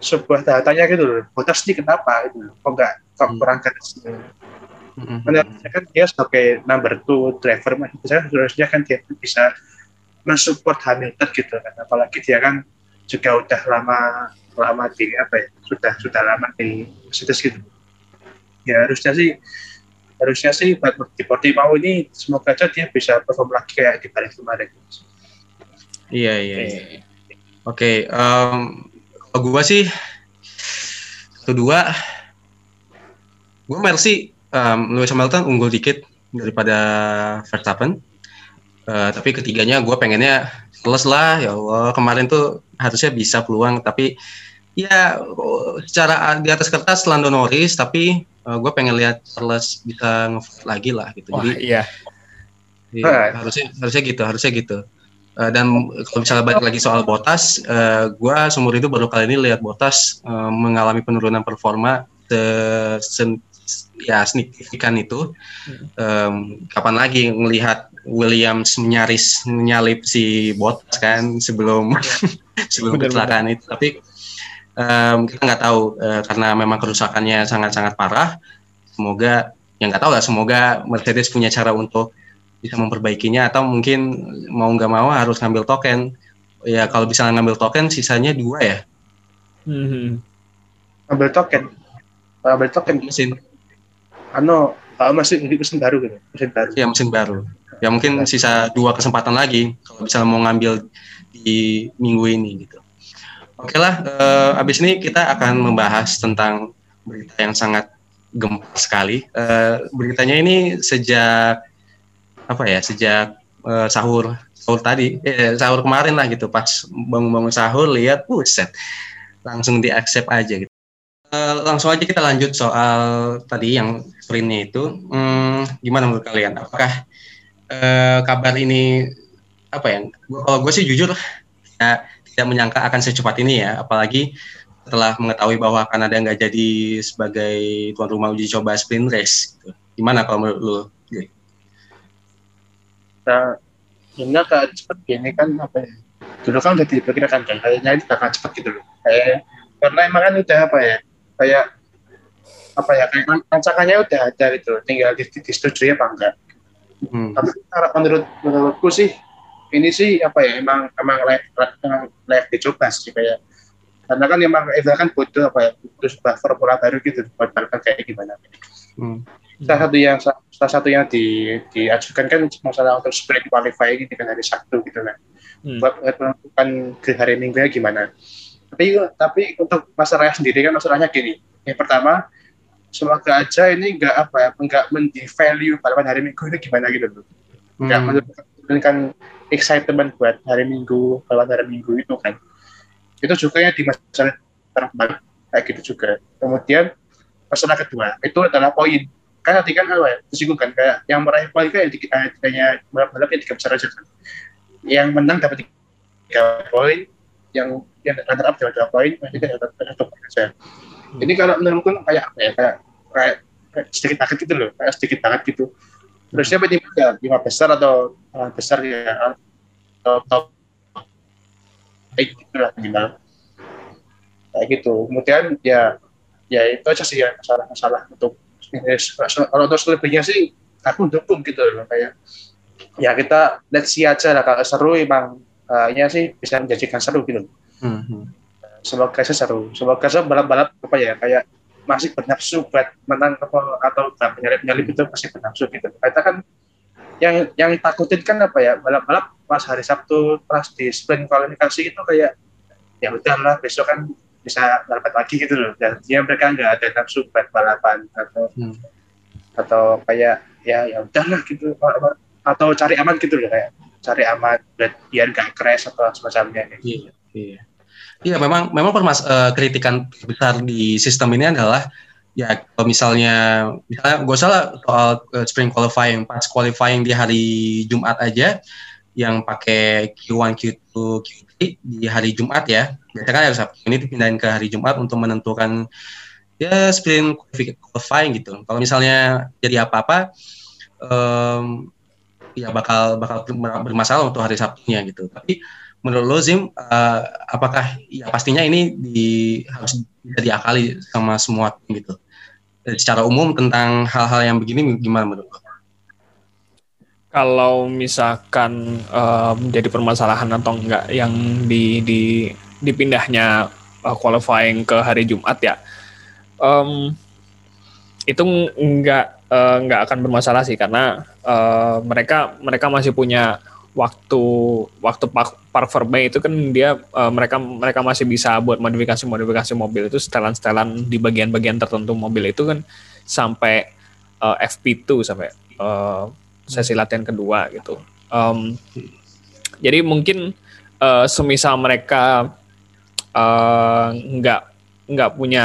sebuah datanya gitu loh. Botas ini kenapa itu kok nggak kok hmm. kurang keras hmm. kan dia sebagai number two driver saya harusnya kan dia bisa mensupport Hamilton gitu kan. Apalagi dia kan juga udah lama lama di apa ya sudah sudah lama di Mercedes gitu. Ya harusnya sih harusnya sih buat di Portimao ini semoga aja dia bisa perform lagi kayak di balik kemarin iya iya, iya. oke okay, um, kalau gue sih kedua gue Mercy um, Lewis Hamilton unggul dikit daripada Verstappen. Uh, tapi ketiganya gue pengennya plus lah ya Allah. Kemarin tuh harusnya bisa peluang tapi ya secara di atas kertas Lando Norris tapi uh, gue pengen lihat Charles bisa nge lagi lah gitu. Wah, jadi iya. Ya, harusnya harusnya gitu harusnya gitu uh, dan kalau misalnya balik lagi soal Botas uh, gue seumur itu baru kali ini lihat Botas uh, mengalami penurunan performa se, se ya signifikan itu. Um, kapan lagi melihat Williams menyaris menyalip si Bottas kan sebelum sebelum kecelakaan itu. Tapi um, kita nggak tahu uh, karena memang kerusakannya sangat-sangat parah. Semoga yang nggak tahu lah semoga Mercedes punya cara untuk bisa memperbaikinya atau mungkin mau nggak mau harus ngambil token. Ya kalau bisa ngambil token sisanya dua ya. Hmm. ngambil token. Ngambil token. Mesin. Ano uh, mesin mesin baru gitu mesin baru. Ya mesin baru. Ya mungkin sisa dua kesempatan lagi kalau bisa mau ngambil di minggu ini gitu. Oke lah uh, abis ini kita akan membahas tentang berita yang sangat gempa sekali. Uh, beritanya ini sejak apa ya sejak uh, sahur sahur tadi eh, sahur kemarin lah gitu pas bangun-bangun sahur lihat buset langsung di accept aja gitu Uh, langsung aja kita lanjut soal tadi yang sprintnya itu. Hmm, gimana menurut kalian? Apakah uh, kabar ini apa ya? Kalau gue sih jujur ya, tidak menyangka akan secepat ini ya, apalagi setelah mengetahui bahwa Kanada nggak jadi sebagai tuan rumah uji coba sprint race. Gitu. Gimana kalau menurut lu? Nah, ini kayak cepat gini kan apa ya? Dulu kan udah diperkirakan kan, kayaknya ini bakal cepat gitu loh. Kayak karena emang kan udah apa ya? Kayak apa ya kayak rancangannya udah ada gitu tinggal disetujui apa enggak Hmm. Tapi menurut menurutku sih ini sih apa ya emang emang layak layak dicoba sih kayak karena kan emang itu kan butuh apa ya butuh sebuah formula baru gitu buat balapan kayak gimana. Hmm. Salah satu yang salah satu yang di, diajukan kan masalah untuk sprint qualifying ini kan hari Sabtu gitu kan. Hmm. Buat menentukan ke hari Minggu ya gimana. Tapi tapi untuk masalahnya sendiri kan masalahnya gini. Yang pertama semoga aja ini enggak apa ya enggak mendevalue balapan hari minggu itu gimana gitu loh enggak hmm. menurunkan excitement buat hari minggu balapan hari minggu itu kan itu juga yang di masalah terbang kayak gitu juga kemudian masalah kedua itu adalah poin kan nanti kan apa ya disinggung kan kayak yang meraih poin kan hanya balap-balap yang tiga besar aja kan yang menang dapat tiga poin yang yang runner up dapat dua poin yang tiga dapat satu poin aja Hmm. Ini kalau menurutku kayak apa ya kayak, kayak, kayak sedikit banget gitu loh, kayak sedikit banget gitu. Terus siapa tim ya lima besar atau uh, besar ya atau top kayak gitu lah minimal kayak gitu. Kemudian ya ya itu aja sih ya masalah masalah untuk kalau untuk selebihnya sih aku dukung gitu loh kayak ya kita let's see aja lah kalau seru emang uh, ya sih bisa menjadikan seru gitu. Mm -hmm semoga saya seru semoga saya balap-balap apa ya kayak masih bernafsu buat menang apa atau penyalip-penyalip itu masih bernafsu gitu kita kan yang yang takutin kan apa ya balap-balap pas hari Sabtu pas di sprint kualifikasi itu kayak ya udahlah besok kan bisa dapat lagi gitu loh. Dan dia mereka nggak ada nafsu buat balapan atau hmm. atau kayak ya ya udahlah gitu. Atau cari aman gitu loh kayak cari aman biar nggak crash atau semacamnya iya iya. Iya memang memang permas uh, kritikan besar di sistem ini adalah ya kalau misalnya misalnya gue salah soal uh, spring qualifying pas qualifying di hari Jumat aja yang pakai Q1 Q2 Q3 di hari Jumat ya. Biasanya kan hari Sabtu ini dipindahin ke hari Jumat untuk menentukan ya sprint qualifying gitu. Kalau misalnya jadi apa-apa um, ya bakal bakal bermasalah untuk hari Sabtunya gitu. Tapi menurut lo Zim uh, apakah ya pastinya ini di harus bisa diakali sama semua tim gitu. Secara umum tentang hal-hal yang begini gimana menurut lo? Kalau misalkan uh, menjadi permasalahan atau enggak yang di, di dipindahnya uh, qualifying ke hari Jumat ya, um, itu enggak uh, enggak akan bermasalah sih karena uh, mereka mereka masih punya waktu waktu park, park itu kan dia uh, mereka mereka masih bisa buat modifikasi modifikasi mobil itu setelan setelan di bagian-bagian tertentu mobil itu kan sampai uh, FP2 sampai uh, sesi latihan kedua gitu. Um, jadi mungkin uh, semisal mereka nggak uh, nggak punya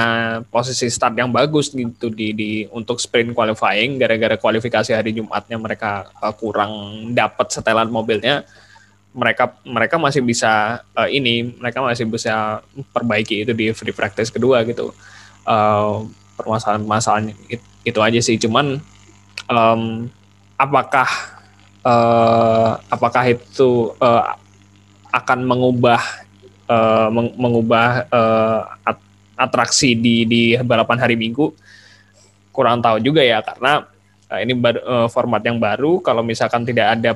posisi start yang bagus gitu di, di untuk sprint qualifying gara-gara kualifikasi hari Jumatnya mereka uh, kurang dapat setelan mobilnya mereka mereka masih bisa uh, ini mereka masih bisa perbaiki itu di free practice kedua gitu uh, permasalahan-permasalahan itu, itu aja sih cuman um, apakah uh, apakah itu uh, akan mengubah uh, mengubah uh, atraksi di di balapan hari Minggu? Kurang tahu juga ya karena uh, ini bar, uh, format yang baru. Kalau misalkan tidak ada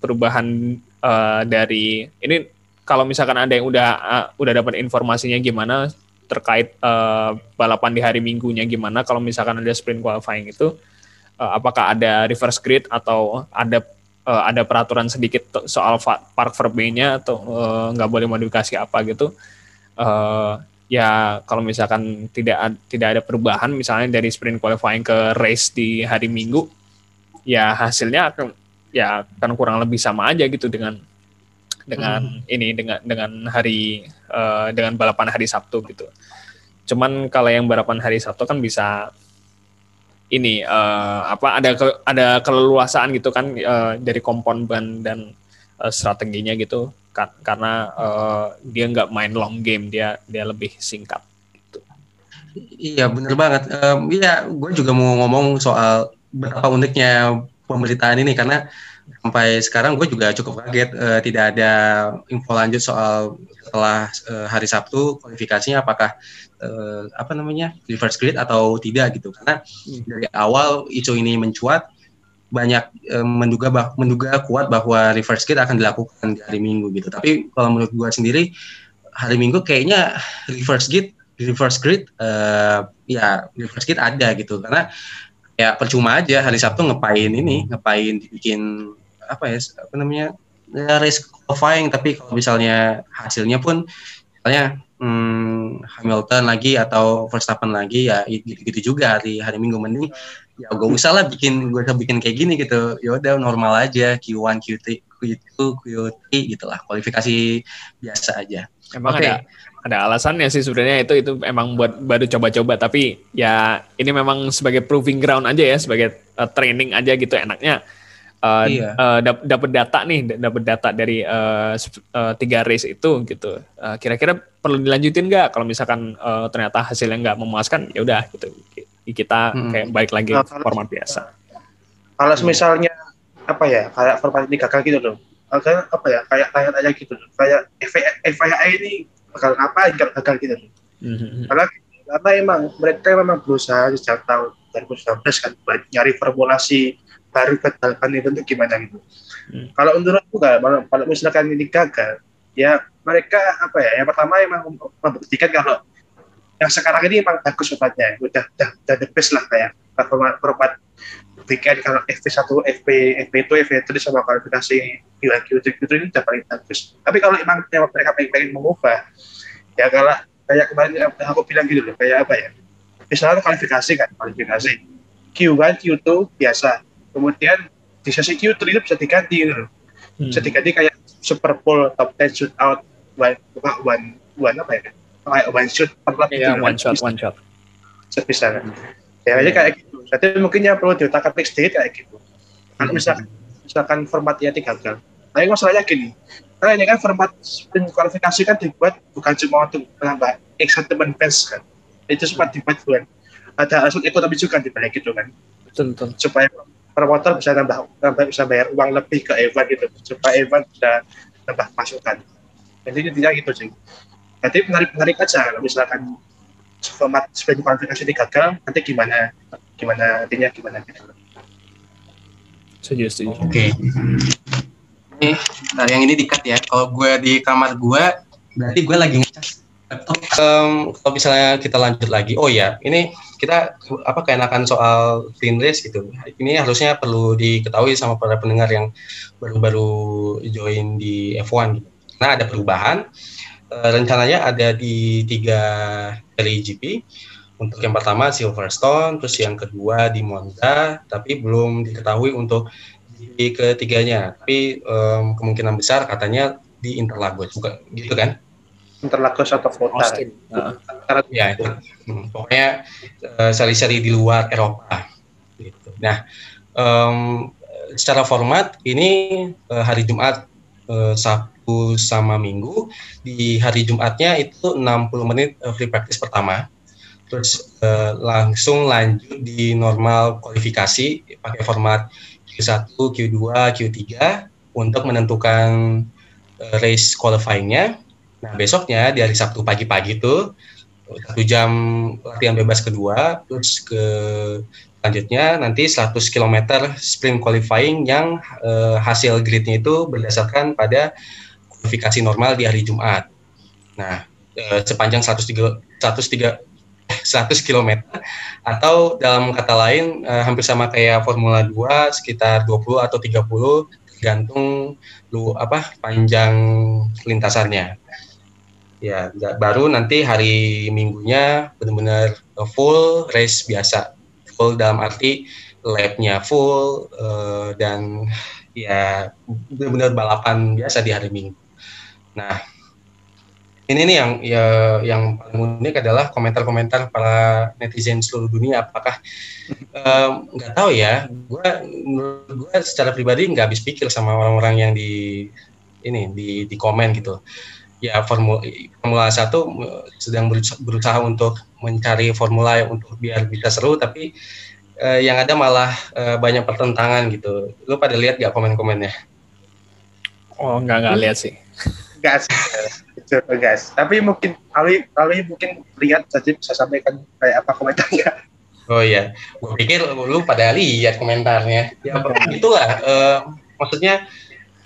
perubahan uh, dari ini kalau misalkan ada yang udah uh, udah dapat informasinya gimana terkait uh, balapan di hari Minggunya gimana kalau misalkan ada sprint qualifying itu uh, apakah ada reverse grid atau ada uh, ada peraturan sedikit soal park verbe-nya atau nggak uh, boleh modifikasi apa gitu uh, ya kalau misalkan tidak tidak ada perubahan misalnya dari sprint qualifying ke race di hari Minggu ya hasilnya akan ya akan kurang lebih sama aja gitu dengan dengan hmm. ini dengan dengan hari uh, dengan balapan hari Sabtu gitu. Cuman kalau yang balapan hari Sabtu kan bisa ini uh, apa ada ke, ada keleluasaan gitu kan uh, dari kompon ban dan uh, strateginya gitu karena uh, dia nggak main long game dia dia lebih singkat gitu. Iya bener banget. Um, iya gue juga mau ngomong soal betapa uniknya pemberitaan ini karena sampai sekarang gue juga cukup kaget uh, tidak ada info lanjut soal setelah uh, hari Sabtu kualifikasinya apakah uh, apa namanya reverse grid atau tidak gitu karena hmm. dari awal isu ini mencuat banyak e, menduga bah, menduga kuat bahwa reverse gate akan dilakukan di hari Minggu gitu. Tapi kalau menurut gua sendiri hari Minggu kayaknya reverse gate reverse grid e, ya reverse gate ada gitu karena ya percuma aja. Hari Sabtu ngepain ini ngapain dibikin apa ya apa namanya ya, race qualifying tapi kalau misalnya hasilnya pun misalnya hmm, Hamilton lagi atau Verstappen lagi ya gitu-gitu juga hari hari Minggu mending. Ya gue usah lah bikin gue usah bikin kayak gini gitu. Ya udah normal aja. Q1 Q3 Q2 Q3 gitu lah. Kualifikasi biasa aja. Emang okay. ada ada alasannya sih sebenarnya itu itu emang buat baru coba-coba tapi ya ini memang sebagai proving ground aja ya sebagai uh, training aja gitu enaknya uh, iya. uh, dapat data nih dapat data dari uh, uh, tiga race itu gitu uh, kira-kira perlu dilanjutin nggak kalau misalkan uh, ternyata hasilnya nggak memuaskan ya udah gitu kita hmm. kayak baik lagi nah, format biasa. Kalau hmm. misalnya apa ya kayak format ini gagal gitu loh, kayak apa ya kayak tanya aja gitu loh, kayak FIA ini bakal ngapain kalau gagal gitu loh. Hmm. Karena karena emang mereka memang berusaha sejak tahun 2019 kan nyari formulasi baru ke balapan itu untuk gimana gitu. Hmm. Kalau menurutku nggak, kalau misalkan ini gagal, ya mereka apa ya? Yang pertama emang membuktikan kalau yang sekarang ini memang bagus obatnya udah udah udah the best lah kayak berobat weekend kalau FP1, FP, FP2, FP3 sama kualifikasi UIQ itu, itu ini udah paling bagus. Tapi kalau memang mereka pengen, pengen mengubah, ya kalau kayak kemarin aku bilang gitu loh kayak apa ya? Misalnya kualifikasi kan kualifikasi. Q1 Q2 biasa. Kemudian di sesi Q3 itu bisa diganti gitu loh. Hmm. bisa diganti kayak Super Bowl top 10 shoot out one one one apa ya? Kayak one shoot per yeah, gitu one shot one shot. Bisa kan ya aja kayak jadi mungkin yang perlu diotak atik sedikit kayak gitu. Kalau misalkan misalkan formatnya gagal tapi masalahnya gini. Karena ini kan format sprint kualifikasi kan dibuat bukan cuma untuk menambah excitement fans kan. Itu sempat dibuat bukan ada alasan ekonomi juga di balik itu kan. Betul, betul. supaya promotor bisa nambah, nambah bisa bayar uang lebih ke event gitu. Supaya event bisa nambah masukan. Jadi intinya gitu sih. Jadi menarik menarik aja kalau misalkan format sprint kualifikasi ini gagal nanti gimana gimana artinya gimana gitu setuju setuju oke okay. ini dari yang ini dikat ya kalau gue di kamar gue berarti gue lagi ngecas um, kalau misalnya kita lanjut lagi, oh ya, ini kita apa keenakan soal clean race gitu. Ini harusnya perlu diketahui sama para pendengar yang baru-baru join di F1 gitu. Nah, ada perubahan. E, rencananya ada di tiga seri GP. Untuk yang pertama Silverstone, terus yang kedua di Monza, tapi belum diketahui untuk GP ketiganya. Tapi um, kemungkinan besar katanya di Interlagos, bukan gitu kan? Interlagos atau kota. Austin. Uh, ya itu. Hmm, pokoknya uh, seri-seri di luar Eropa. Gitu. Nah, um, secara format ini uh, hari Jumat uh, Sabtu sama Minggu. Di hari Jumatnya itu 60 menit uh, free practice pertama. Terus uh, langsung lanjut di normal kualifikasi pakai format Q1, Q2, Q3 untuk menentukan uh, race qualifying-nya Nah besoknya di hari Sabtu pagi-pagi itu satu jam latihan bebas kedua, terus ke selanjutnya nanti 100 km sprint qualifying yang eh, hasil gridnya itu berdasarkan pada kualifikasi normal di hari Jumat. Nah eh, sepanjang 103 103 100 km atau dalam kata lain eh, hampir sama kayak Formula 2 sekitar 20 atau 30 tergantung lu apa panjang lintasannya ya baru nanti hari minggunya benar-benar full race biasa. Full dalam arti labnya full uh, dan ya benar-benar balapan biasa di hari minggu. Nah ini nih yang ya yang paling unik adalah komentar-komentar para netizen seluruh dunia. Apakah nggak um, tahu ya gue gue secara pribadi nggak habis pikir sama orang-orang yang di ini di di komen gitu ya formula formula satu sedang berusaha untuk mencari formula yang untuk biar bisa seru tapi eh, yang ada malah eh, banyak pertentangan gitu. Lu pada lihat gak komen-komennya? Oh nggak nggak lihat sih. Gas gas tapi mungkin Ali Ali mungkin lihat saja bisa sampaikan kayak apa komentarnya. Oh iya. Gue pikir lu pada lihat komentarnya. Ya itulah uh, maksudnya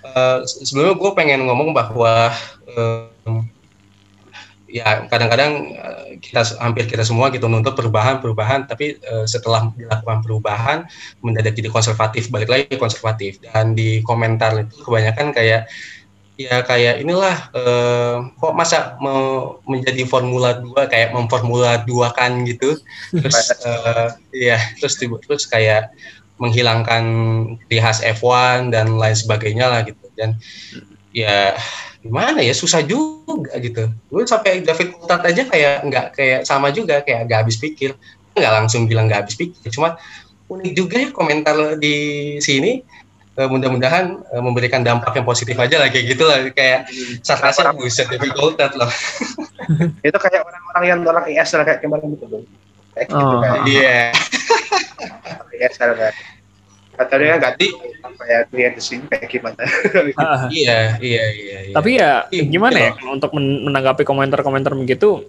uh, sebelumnya gue pengen ngomong bahwa um, ya kadang-kadang uh, kita hampir kita semua gitu menuntut perubahan-perubahan tapi uh, setelah dilakukan perubahan mendadak jadi konservatif balik lagi konservatif. Dan di komentar itu kebanyakan kayak ya kayak inilah uh, kok masa mau menjadi formula 2 kayak memformula dua kan gitu. Terus uh, ya terus terus kayak menghilangkan ciri khas F1 dan lain sebagainya lah gitu. Dan ya gimana ya susah juga gitu. Gue sampai David Coulthard aja kayak nggak kayak sama juga kayak nggak habis pikir. Nggak langsung bilang nggak habis pikir cuma unik juga ya komentar di sini. Uh, mudah-mudahan uh, memberikan dampak yang positif aja lah kayak gitu lah. Kayak sarkasnya buset David Coulthard loh. Itu kayak orang-orang yang nolak IS lah kayak kemarin gitu. Loh kayak gitu oh. kan iya. IS katanya nggak di apa ya klien di sini kayak gimana? Iya, iya iya iya. Tapi ya iya, gimana ya untuk menanggapi komentar-komentar begitu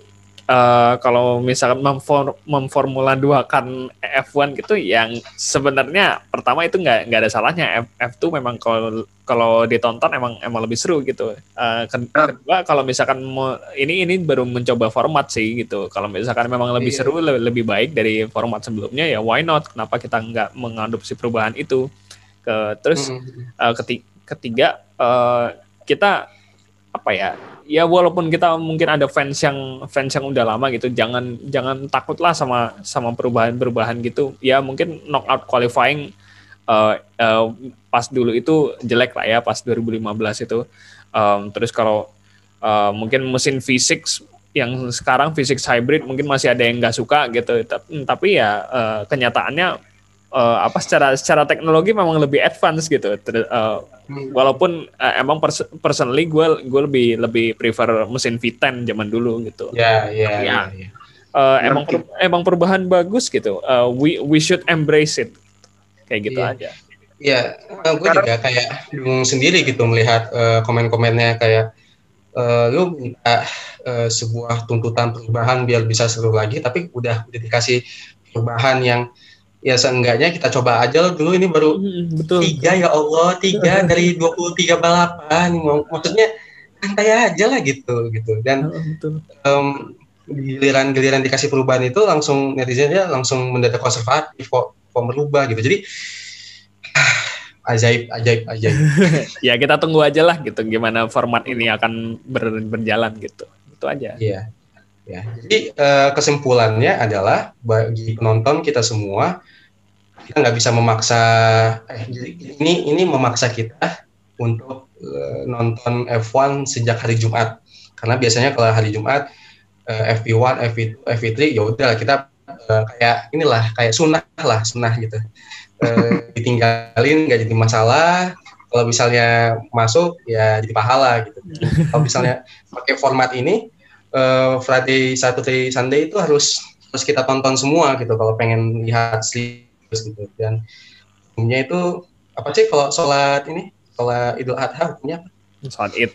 uh, kalau misalkan memfor, memformula dua kan F1 gitu yang sebenarnya pertama itu nggak nggak ada salahnya. F, F2 memang kalau kalau ditonton emang emang lebih seru gitu. Uh, kedua kalau misalkan mau, ini ini baru mencoba format sih gitu. Kalau misalkan memang lebih iya. seru lebih, lebih baik dari format sebelumnya ya why not? Kenapa kita nggak mengadopsi perubahan itu? Ke terus mm -hmm. uh, ketiga, ketiga uh, kita apa ya ya walaupun kita mungkin ada fans yang fans yang udah lama gitu jangan jangan takutlah sama sama perubahan-perubahan gitu. Ya mungkin knockout qualifying uh, uh, pas dulu itu jelek lah ya pas 2015 itu. Um, terus kalau uh, mungkin mesin fisik yang sekarang fisik hybrid mungkin masih ada yang nggak suka gitu. Tapi ya uh, kenyataannya uh, apa secara secara teknologi memang lebih advance gitu. Uh, walaupun uh, emang pers personally gue gue lebih lebih prefer mesin V10 zaman dulu gitu. Ya ya ya. ya. Uh, emang per, emang perubahan bagus gitu. Uh, we we should embrace it kayak gitu yeah. aja. Iya, yeah, gue juga kayak bingung sendiri gitu melihat uh, komen-komennya kayak uh, lu minta uh, sebuah tuntutan perubahan biar bisa seru lagi, tapi udah udah dikasih perubahan yang ya seenggaknya kita coba aja dulu. Ini baru hmm, betul, tiga ya Allah. Tiga dari 23 balapan. Maksudnya santai aja lah gitu gitu. Dan Um, giliran-giliran dikasih perubahan itu langsung netizennya langsung mendadak konservatif kok kok merubah gitu. Jadi ajaib ajaib ajaib. Ya kita tunggu aja lah gitu gimana format ini akan ber, berjalan gitu. Itu aja. Iya Ya, jadi uh, kesimpulannya adalah bagi penonton kita semua kita nggak bisa memaksa eh, ini ini memaksa kita untuk uh, nonton F1 sejak hari Jumat. Karena biasanya kalau hari Jumat uh, FP1, FP2, FP3 ya udah kita uh, kayak inilah kayak sunnah lah sunnah gitu. Ditinggalin nggak jadi masalah. Kalau misalnya masuk ya jadi pahala gitu. Kalau misalnya pakai format ini uh, Friday, Saturday, Sunday itu harus harus kita tonton semua gitu kalau pengen lihat serius gitu dan hukumnya itu apa sih kalau sholat ini sholat Idul Adha hukumnya apa? Sholat Id.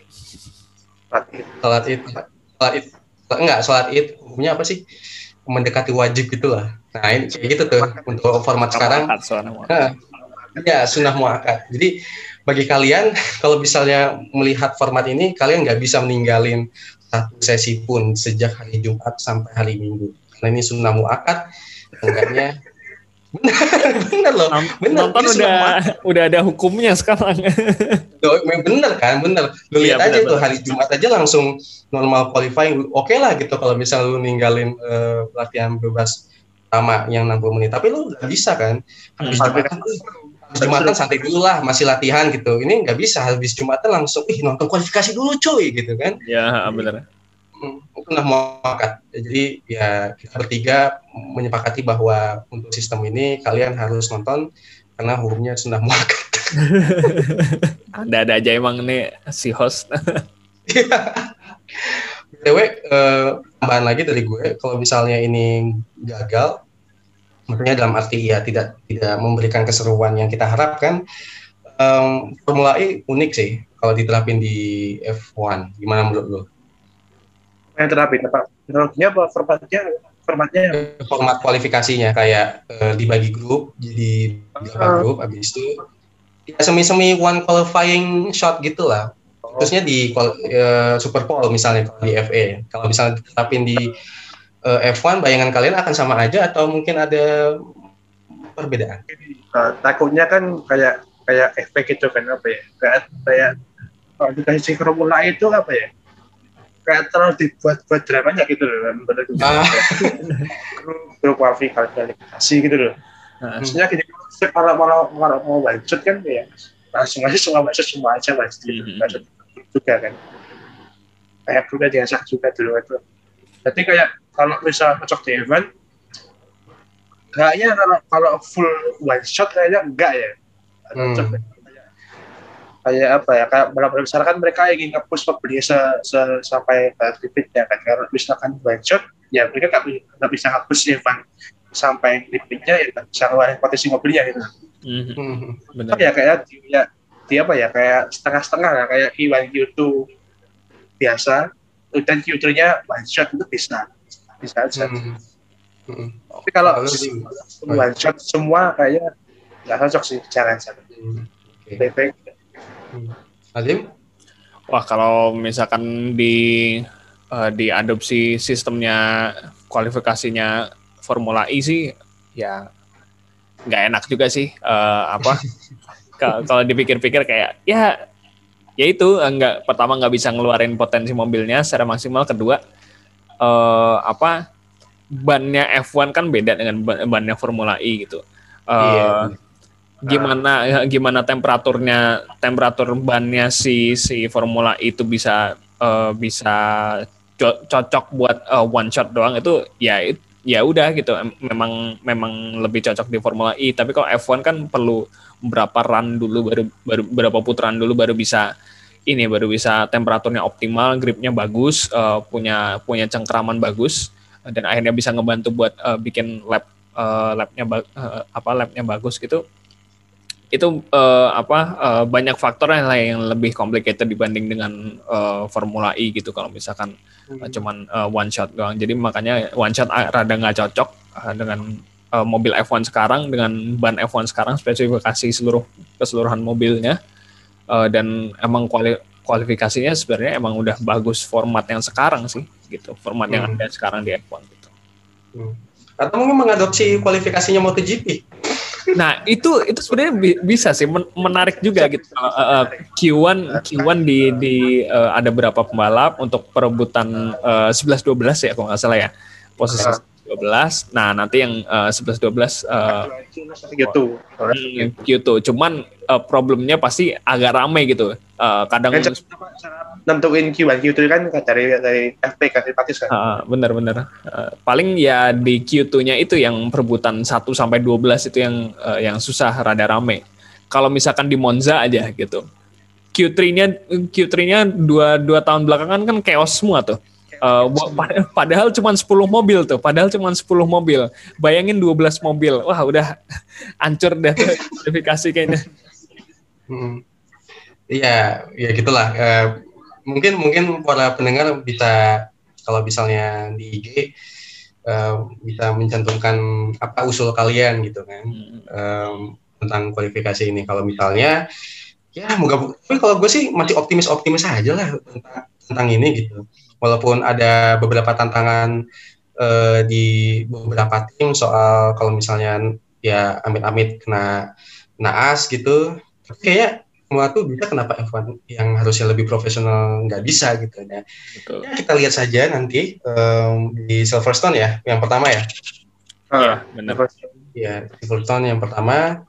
Sholat Id. Sholat Id. Sholat Id. Enggak, sholat Id hukumnya apa sih? Mendekati wajib gitulah. Nah, ini kayak gitu tuh untuk format sekarang. Nah, ya, sunnah muakat. Jadi bagi kalian kalau misalnya melihat format ini kalian nggak bisa meninggalin satu sesi pun sejak hari Jumat sampai hari Minggu. Karena ini sunnah muakat, enggaknya benar benar loh benar. nonton udah udah ada hukumnya sekarang. Loh, bener kan bener lu lihat ya, aja bener, tuh hari Jumat aja langsung normal qualifying oke okay lah gitu kalau misal lu ninggalin uh, latihan bebas pertama yang 60 menit. Tapi lu nggak bisa kan habis hmm. Jumatan habis Jumatan santai dulu lah masih latihan gitu ini nggak bisa habis Jumatan langsung ih nonton kualifikasi dulu cuy gitu kan ya benar itu nggak muakat. Jadi ya kita bertiga menyepakati bahwa untuk sistem ini kalian harus nonton karena hukumnya sudah muakat. Ada-ada aja emang nih si host. BTW eh, tambahan lagi dari gue, kalau misalnya ini gagal, maksudnya dalam arti ya tidak tidak memberikan keseruan yang kita harapkan, um, Formula E unik sih kalau diterapin di F1. Gimana menurut lo? yang terapin apa teknologinya apa formatnya formatnya format kualifikasinya kayak uh, dibagi grup jadi beberapa uh. grup habis itu ya semi-semi one qualifying shot gitu lah khususnya di uh, Super Bowl misalnya di FA kalau misalnya terapin di uh, F1 bayangan kalian akan sama aja atau mungkin ada perbedaan? Uh, takutnya kan kayak kayak efek itu kan apa ya? Kayak kayak kalau dikasih formula itu apa ya? Kayak terlalu dibuat-buat dramanya gitu loh bener ah. grup kualifikasi gitu loh. Nah. maksudnya gini kalau kalau kalau mau lanjut kan ya langsung aja semua lanjut semua aja pasti mm -hmm. juga kan. Kayak grupnya diasak juga dulu itu. Jadi kayak kalau misal cocok di event kayaknya kalau kalau full one shot kayaknya enggak ya. Hmm. kayak apa ya kayak beberapa besar kan mereka ingin ngepush pembeli se, se, sampai ke limitnya kan. Kalau misalkan one shot ya mereka nggak bisa ngepush event sampai limitnya ya nggak bisa ngeluarin potensi mobilnya gitu. Mm-hmm. Benar. ya kayak ya dia apa ya kayak setengah-setengah lah kayak Q1 Q2 biasa. Dan Q3-nya one shot itu bisa bisa aja mm-hmm. Mm-hmm. tapi kalau one shot semua kayaknya nggak cocok sih jangan jangan mm-hmm. okay. Azim? Wah kalau misalkan di uh, diadopsi sistemnya kualifikasinya Formula E sih ya nggak enak juga sih uh, apa kalau dipikir-pikir kayak ya ya itu enggak pertama nggak bisa ngeluarin potensi mobilnya secara maksimal kedua uh, apa bannya F1 kan beda dengan bannya Formula E gitu. Uh, yeah. gimana gimana temperaturnya temperatur bannya si si Formula E itu bisa uh, bisa cocok buat uh, one shot doang itu ya ya udah gitu. Memang memang lebih cocok di Formula E. Tapi kalau F1 kan perlu berapa run dulu baru baru berapa putaran dulu baru bisa ini baru bisa temperaturnya optimal gripnya bagus uh, punya punya cengkraman bagus dan akhirnya bisa ngebantu buat uh, bikin lab uh, labnya uh, apa labnya bagus gitu itu uh, apa uh, banyak faktor yang lain yang lebih complicated dibanding dengan uh, Formula E gitu kalau misalkan hmm. uh, cuman uh, one shot doang. Jadi makanya one shot rada nggak cocok uh, dengan uh, mobil F1 sekarang dengan ban F1 sekarang spesifikasi seluruh keseluruhan mobilnya uh, dan emang kuali kualifikasinya sebenarnya emang udah bagus format yang sekarang sih gitu format hmm. yang ada sekarang di F1 gitu. Hmm. Atau mungkin mengadopsi kualifikasinya MotoGP Nah itu itu sebenarnya bisa sih menarik juga gitu. Uh, uh, Q1 Q1 di di uh, ada berapa pembalap untuk perebutan uh, 11 12 ya kalau nggak salah ya posisi 12. Nah nanti yang uh, 11 12 uh, Q2. Q2. Cuman uh, problemnya pasti agak ramai gitu. Uh, kadang nentuin Q1 Q2 kan dari dari FP kan dari Patis kan. Uh, bener bener. Uh, paling ya di Q2-nya itu yang perebutan 1 sampai 12 itu yang uh, yang susah rada rame. Kalau misalkan di Monza aja gitu. Q3-nya Q3-nya dua dua tahun belakangan kan chaos semua tuh. Uh, padahal cuma 10 mobil tuh, padahal cuma 10 mobil. Bayangin 12 mobil. Wah, udah hancur deh kualifikasi kayaknya. Hmm. Iya, ya gitulah. Uh, mungkin mungkin para pendengar bisa kalau misalnya di IG uh, bisa mencantumkan apa usul kalian gitu kan um, tentang kualifikasi ini. Kalau misalnya ya moga tapi kalau gue sih masih optimis optimis aja lah tentang tentang ini gitu. Walaupun ada beberapa tantangan uh, di beberapa tim soal kalau misalnya ya amit-amit kena naas gitu, kayaknya semua tuh bisa kenapa F1 yang harusnya lebih profesional nggak bisa gitu ya. Betul. ya kita lihat saja nanti um, di Silverstone ya yang pertama ya. Ah benar. Ya Silverstone yang pertama.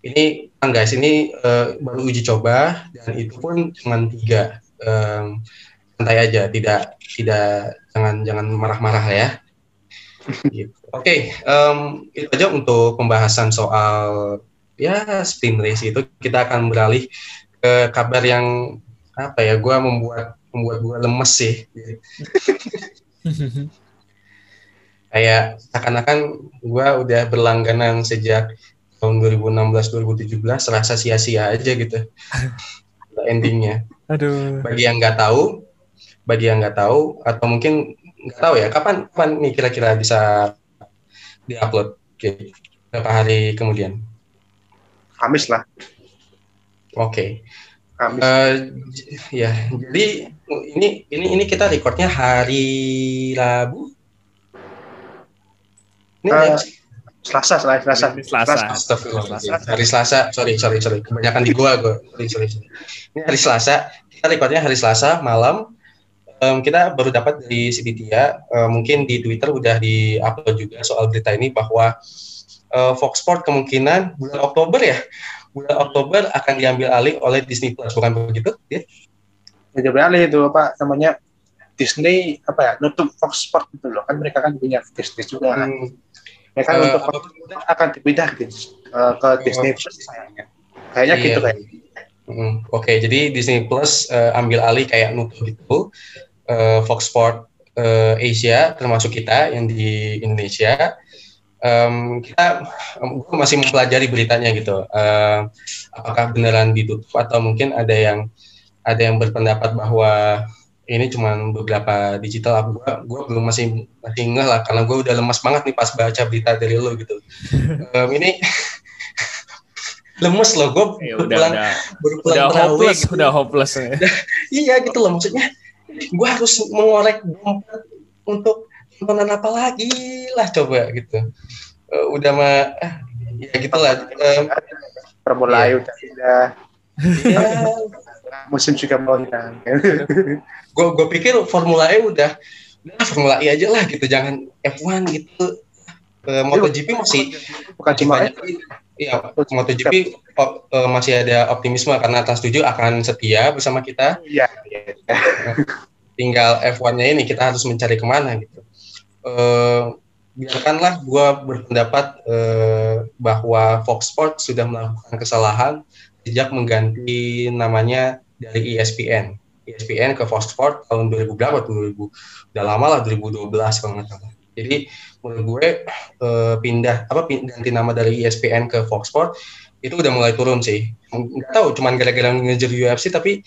Ini kan guys ini uh, baru uji coba dan itu pun cuma tiga um, santai aja tidak tidak jangan jangan marah-marah ya. Gitu. oke okay, um, itu aja untuk pembahasan soal ya spin race itu. Kita akan beralih ke kabar yang apa ya gue membuat membuat gue lemes sih. Kayak seakan-akan gue udah berlangganan sejak tahun 2016 2017 serasa sia-sia aja gitu. Endingnya. Aduh. Bagi yang nggak tahu bagi yang nggak tahu atau mungkin nggak tahu ya kapan kapan nih kira-kira bisa diupload okay. berapa hari kemudian Kamis lah. Oke. Okay. Uh, ya, jadi ini ini ini kita recordnya hari Rabu. Ini uh, Selasa, Selasa, Selasa. Selasa. Selasa. Hari Selasa, sorry, sorry, sorry. Kebanyakan di gua, gua. Sorry, sorry, sorry. Ini hari Selasa. Kita recordnya hari Selasa malam. Um, kita baru dapat dari Sibitia, uh, mungkin di Twitter udah di-upload juga soal berita ini bahwa uh, Fox Sport kemungkinan bulan Oktober ya bulan Oktober akan diambil alih oleh Disney Plus bukan begitu ya? Diambil alih itu apa namanya Disney apa ya nutup Fox Sport itu loh kan mereka kan punya Disney juga kan. Hmm. Mereka uh, untuk Fox akan dipindah ke, uh, ke Disney Plus sayangnya. Kayaknya iya. gitu kayak. Hmm, Oke, okay, jadi Disney Plus uh, ambil alih kayak nutup itu uh, Fox Sport uh, Asia termasuk kita yang di Indonesia um, kita um, masih mempelajari beritanya gitu. Uh, apakah beneran ditutup atau mungkin ada yang ada yang berpendapat bahwa ini cuma beberapa digital gue gue belum masih masih ngeh lah karena gue udah lemas banget nih pas baca berita dari lo gitu um, ini lemes loh gue ya, udah, udah, baru pulang udah hopeless gitu. udah hopeless ya. iya gitu loh maksudnya gue harus mengorek dompet untuk nonton apa lagi lah coba gitu. Uh, udah mah ah, ya gitulah. Um, Formula iya. udah ya, musim juga mau hilang. gue gue pikir Formula E udah udah Formula E aja lah gitu, jangan F1 gitu. Uh, MotoGP masih bukan cuma banyak, Iya, MotoGP oh, uh, masih ada optimisme karena Trans 7 akan setia bersama kita. Iya. Ya. Tinggal F1-nya ini kita harus mencari ke mana gitu. Uh, biarkanlah gue berpendapat uh, bahwa Fox Sports sudah melakukan kesalahan sejak mengganti namanya dari ESPN. ESPN ke Fox Sports tahun 2000 berapa? 2000 udah lama lah 2012 kalau nggak salah. Jadi menurut gue uh, pindah apa ganti nama dari ESPN ke Fox Sports itu udah mulai turun sih. Nggak tahu cuman gara-gara ngejar UFC tapi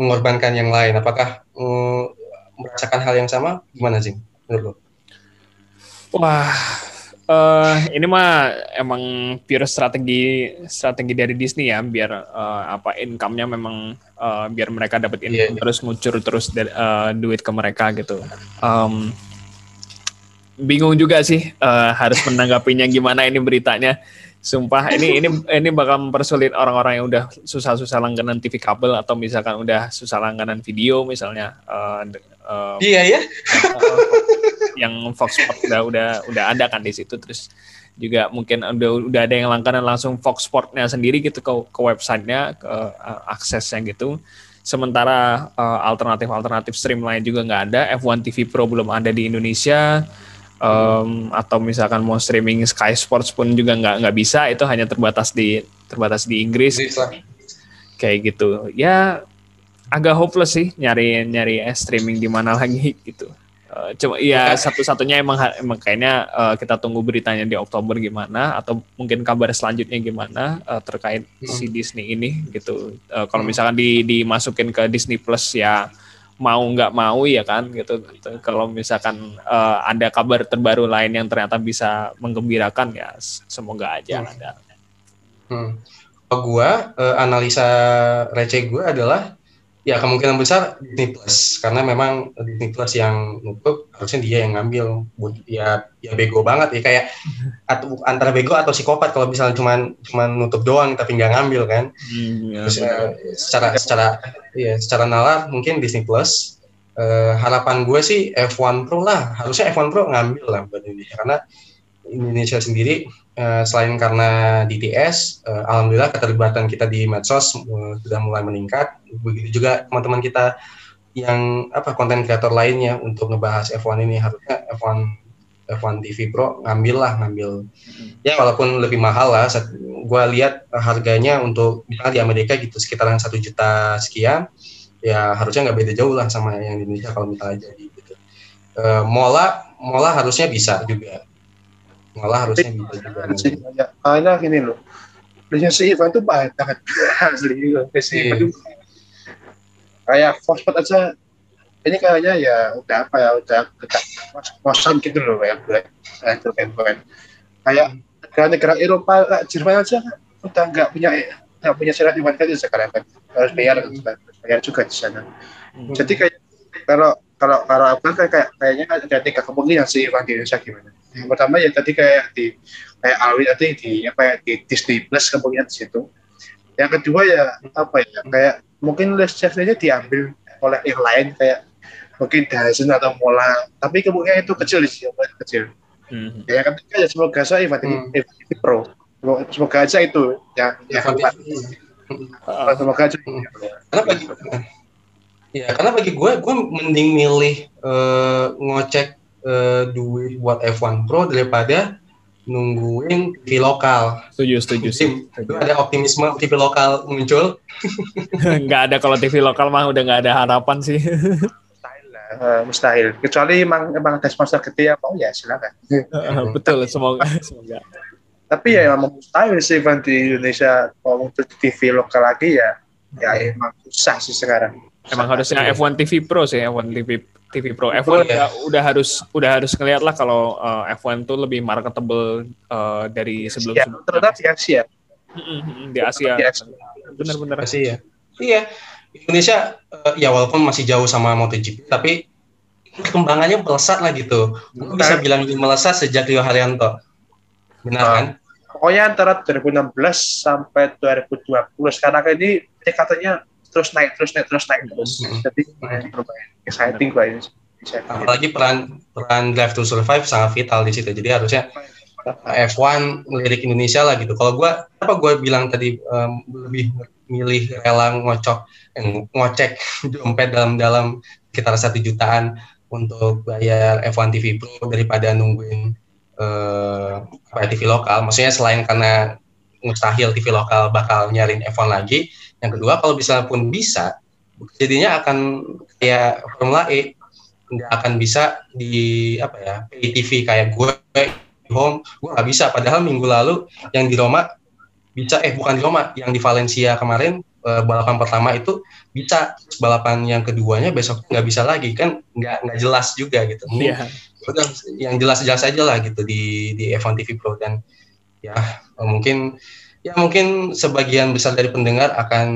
mengorbankan yang lain. Apakah um, merasakan hal yang sama? Gimana sih menurut lo? Wah, uh, ini mah emang pure strategi strategi dari Disney ya, biar uh, apa income-nya memang uh, biar mereka dapat income yeah, yeah. terus ngucur terus uh, duit ke mereka gitu. Um, bingung juga sih uh, harus menanggapinya gimana ini beritanya. Sumpah ini ini ini bakal mempersulit orang-orang yang udah susah-susah langganan TV kabel atau misalkan udah susah langganan video misalnya. Uh, uh, iya ya. yang Fox Sport udah udah udah ada kan di situ terus juga mungkin udah udah ada yang langganan langsung Fox Sportnya sendiri gitu ke ke websitenya ke uh, aksesnya gitu sementara alternatif alternatif alternatif stream lain juga nggak ada F1 TV Pro belum ada di Indonesia um, atau misalkan mau streaming Sky Sports pun juga nggak nggak bisa. Itu hanya terbatas di terbatas di Inggris. Kayak gitu. Ya agak hopeless sih nyari nyari streaming di mana lagi gitu. Uh, cuma ya satu-satunya emang emang kayaknya uh, kita tunggu beritanya di Oktober gimana atau mungkin kabar selanjutnya gimana uh, terkait hmm. si Disney ini gitu. Uh, kalau hmm. misalkan di dimasukin ke Disney Plus ya mau nggak mau ya kan gitu, kalau misalkan uh, ada kabar terbaru lain yang ternyata bisa menggembirakan ya semoga aja hmm. ada. Hmm. Gue uh, analisa receh gue adalah ya kemungkinan besar Disney Plus karena memang Disney Plus yang nutup harusnya dia yang ngambil. Ya ya bego banget ya kayak atau antara bego atau psikopat kalau misalnya cuman cuman nutup doang tapi nggak ngambil kan? Hmm, ya, Terus, uh, secara secara ya secara nalar mungkin Disney Plus. Uh, harapan gue sih F1 Pro lah. Harusnya F1 Pro ngambil lah buat Indonesia karena Indonesia sendiri uh, selain karena DTS, uh, alhamdulillah keterlibatan kita di medsos uh, sudah mulai meningkat. Begitu juga teman-teman kita yang apa konten kreator lainnya untuk ngebahas F1 ini harusnya F1 F1 TV Pro ngambil lah ngambil ya walaupun lebih mahal lah gue lihat harganya untuk misalnya di Amerika gitu sekitaran satu juta sekian ya harusnya nggak beda jauh lah sama yang di Indonesia kalau misalnya jadi gitu. Uh, Mola Mola harusnya bisa juga malah harusnya bisa juga. banyak banyak ini loh. Si Ivan tuh banyak. Asli si Ivan tuh kayak Foxpot aja ini kayaknya ya udah apa ya udah dekat kosan gitu loh kayak kayak itu kan kayak negara-negara Eropa Jerman aja udah nggak punya nggak punya syarat Ivan kan sekarang kan. Harus bayar bayar juga di sana. Hmm. jadi kayak kalau kalau kalau apa kan kayak kayaknya ada tiga kemungkinan sih Ivan di Indonesia gimana yang pertama ya tadi kayak di kayak Alwi tadi di apa ya di Disney Plus kemudian di situ. Yang kedua ya apa ya kayak mungkin license-nya diambil oleh yang lain kayak mungkin Dyson atau Mola. Tapi kemungkinan itu kecil di sini kecil. Hmm. ya ketiga ya semoga saya Ivan hmm. Pro. Semoga aja itu yang yang uh, semoga aja karena bagi ya karena bagi gue gue mending milih uh, ngocek uh, duit buat F1 Pro daripada nungguin TV lokal. Setuju, setuju sih. Ada optimisme TV lokal muncul. nggak ada kalau TV lokal mah udah nggak ada harapan sih. mustahil lah, uh, mustahil. Kecuali emang emang ada sponsor gede ya mau ya silakan. Uh, betul, semoga semoga. Tapi ya emang mustahil sih Van di Indonesia mau untuk TV lokal lagi ya ya emang susah sih sekarang. Emang harusnya F1 TV Pro sih, F1 TV TV Pro F1 ya. udah, harus udah harus ngeliat lah kalau uh, eh, F1 tuh lebih marketable uh, dari sebelum ya, terutama di Asia. di Asia. Benar-benar. Asia. Iya. Indonesia uh, ya walaupun masih jauh sama MotoGP tapi perkembangannya melesat lah gitu. Gue bisa bilang melesat sejak Rio Haryanto. Benar nah, kan? Pokoknya antara 2016 sampai 2020 sekarang ini katanya terus naik terus naik terus naik terus. Hmm. jadi lumayan exciting kok ini. Apalagi peran peran Drive to Survive sangat vital di situ. Jadi harusnya F1 lirik Indonesia lah gitu. Kalau gue apa gue bilang tadi um, lebih milih rela ngocok eh, ngocek dompet dalam-dalam sekitar satu jutaan untuk bayar F1 TV Pro daripada nungguin uh, TV lokal. Maksudnya selain karena mustahil TV lokal bakal nyariin F1 lagi yang kedua kalau bisa pun bisa jadinya akan kayak Formula E. Nggak akan bisa di apa ya pay TV kayak gue home. Gue nggak bisa. Padahal minggu lalu yang di Roma bisa. Eh bukan di Roma. Yang di Valencia kemarin eh, balapan pertama itu bisa. Balapan yang keduanya besok nggak bisa lagi. Kan nggak nggak jelas juga gitu. Yeah. udah yang jelas-jelas aja lah gitu di di F1 TV Pro. Dan ya mungkin ya mungkin sebagian besar dari pendengar akan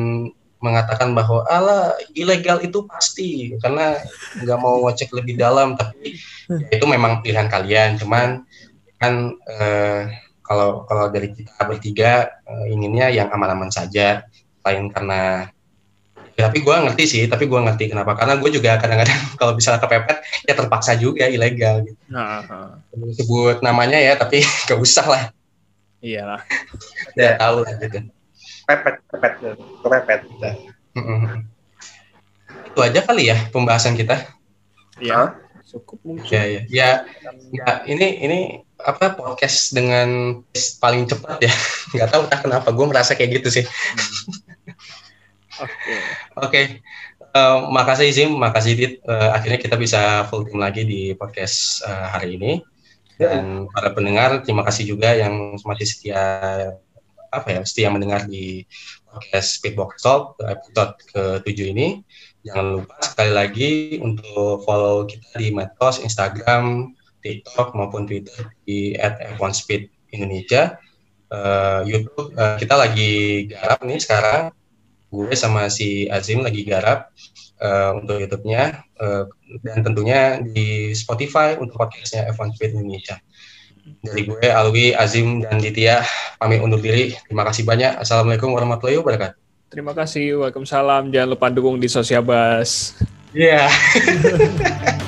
mengatakan bahwa ala ilegal itu pasti karena nggak mau ngecek lebih dalam. Tapi ya itu memang pilihan kalian. Cuman kan eh, kalau kalau dari kita bertiga eh, inginnya yang aman-aman saja. Lain karena ya, tapi gue ngerti sih tapi gue ngerti kenapa. Karena gue juga kadang-kadang kalau bisa kepepet ya terpaksa juga ilegal gitu. Nah, uh. sebut namanya ya tapi gak usah lah iyalah ya tahu lah gitu. Pepet pepet kepepet itu aja kali ya pembahasan kita. Ya cukup mungkin. Ya ya. Ya, ya ini ini apa podcast dengan paling cepat ya. Nggak tahu tak kenapa gue merasa kayak gitu sih. Oke. Okay. okay. uh, eh, makasih Zim makasih Dit. Uh, akhirnya kita bisa full team lagi di podcast uh, hari ini dan para pendengar terima kasih juga yang masih setia apa ya setia mendengar di podcast Speedbox Talk episode ke-7 ini. Jangan lupa sekali lagi untuk follow kita di medsos, Instagram, TikTok maupun Twitter di @f1speed Indonesia. Uh, YouTube uh, kita lagi garap nih sekarang. Gue sama si Azim lagi garap uh, untuk YouTube-nya uh, dan tentunya di Spotify untuk podcastnya F1 Speed Indonesia. Dari gue, Alwi, Azim, dan Ditya pamit undur diri. Terima kasih banyak. Assalamualaikum warahmatullahi wabarakatuh. Terima kasih. Waalaikumsalam. Jangan lupa dukung di Sosial Bas. Iya. Yeah.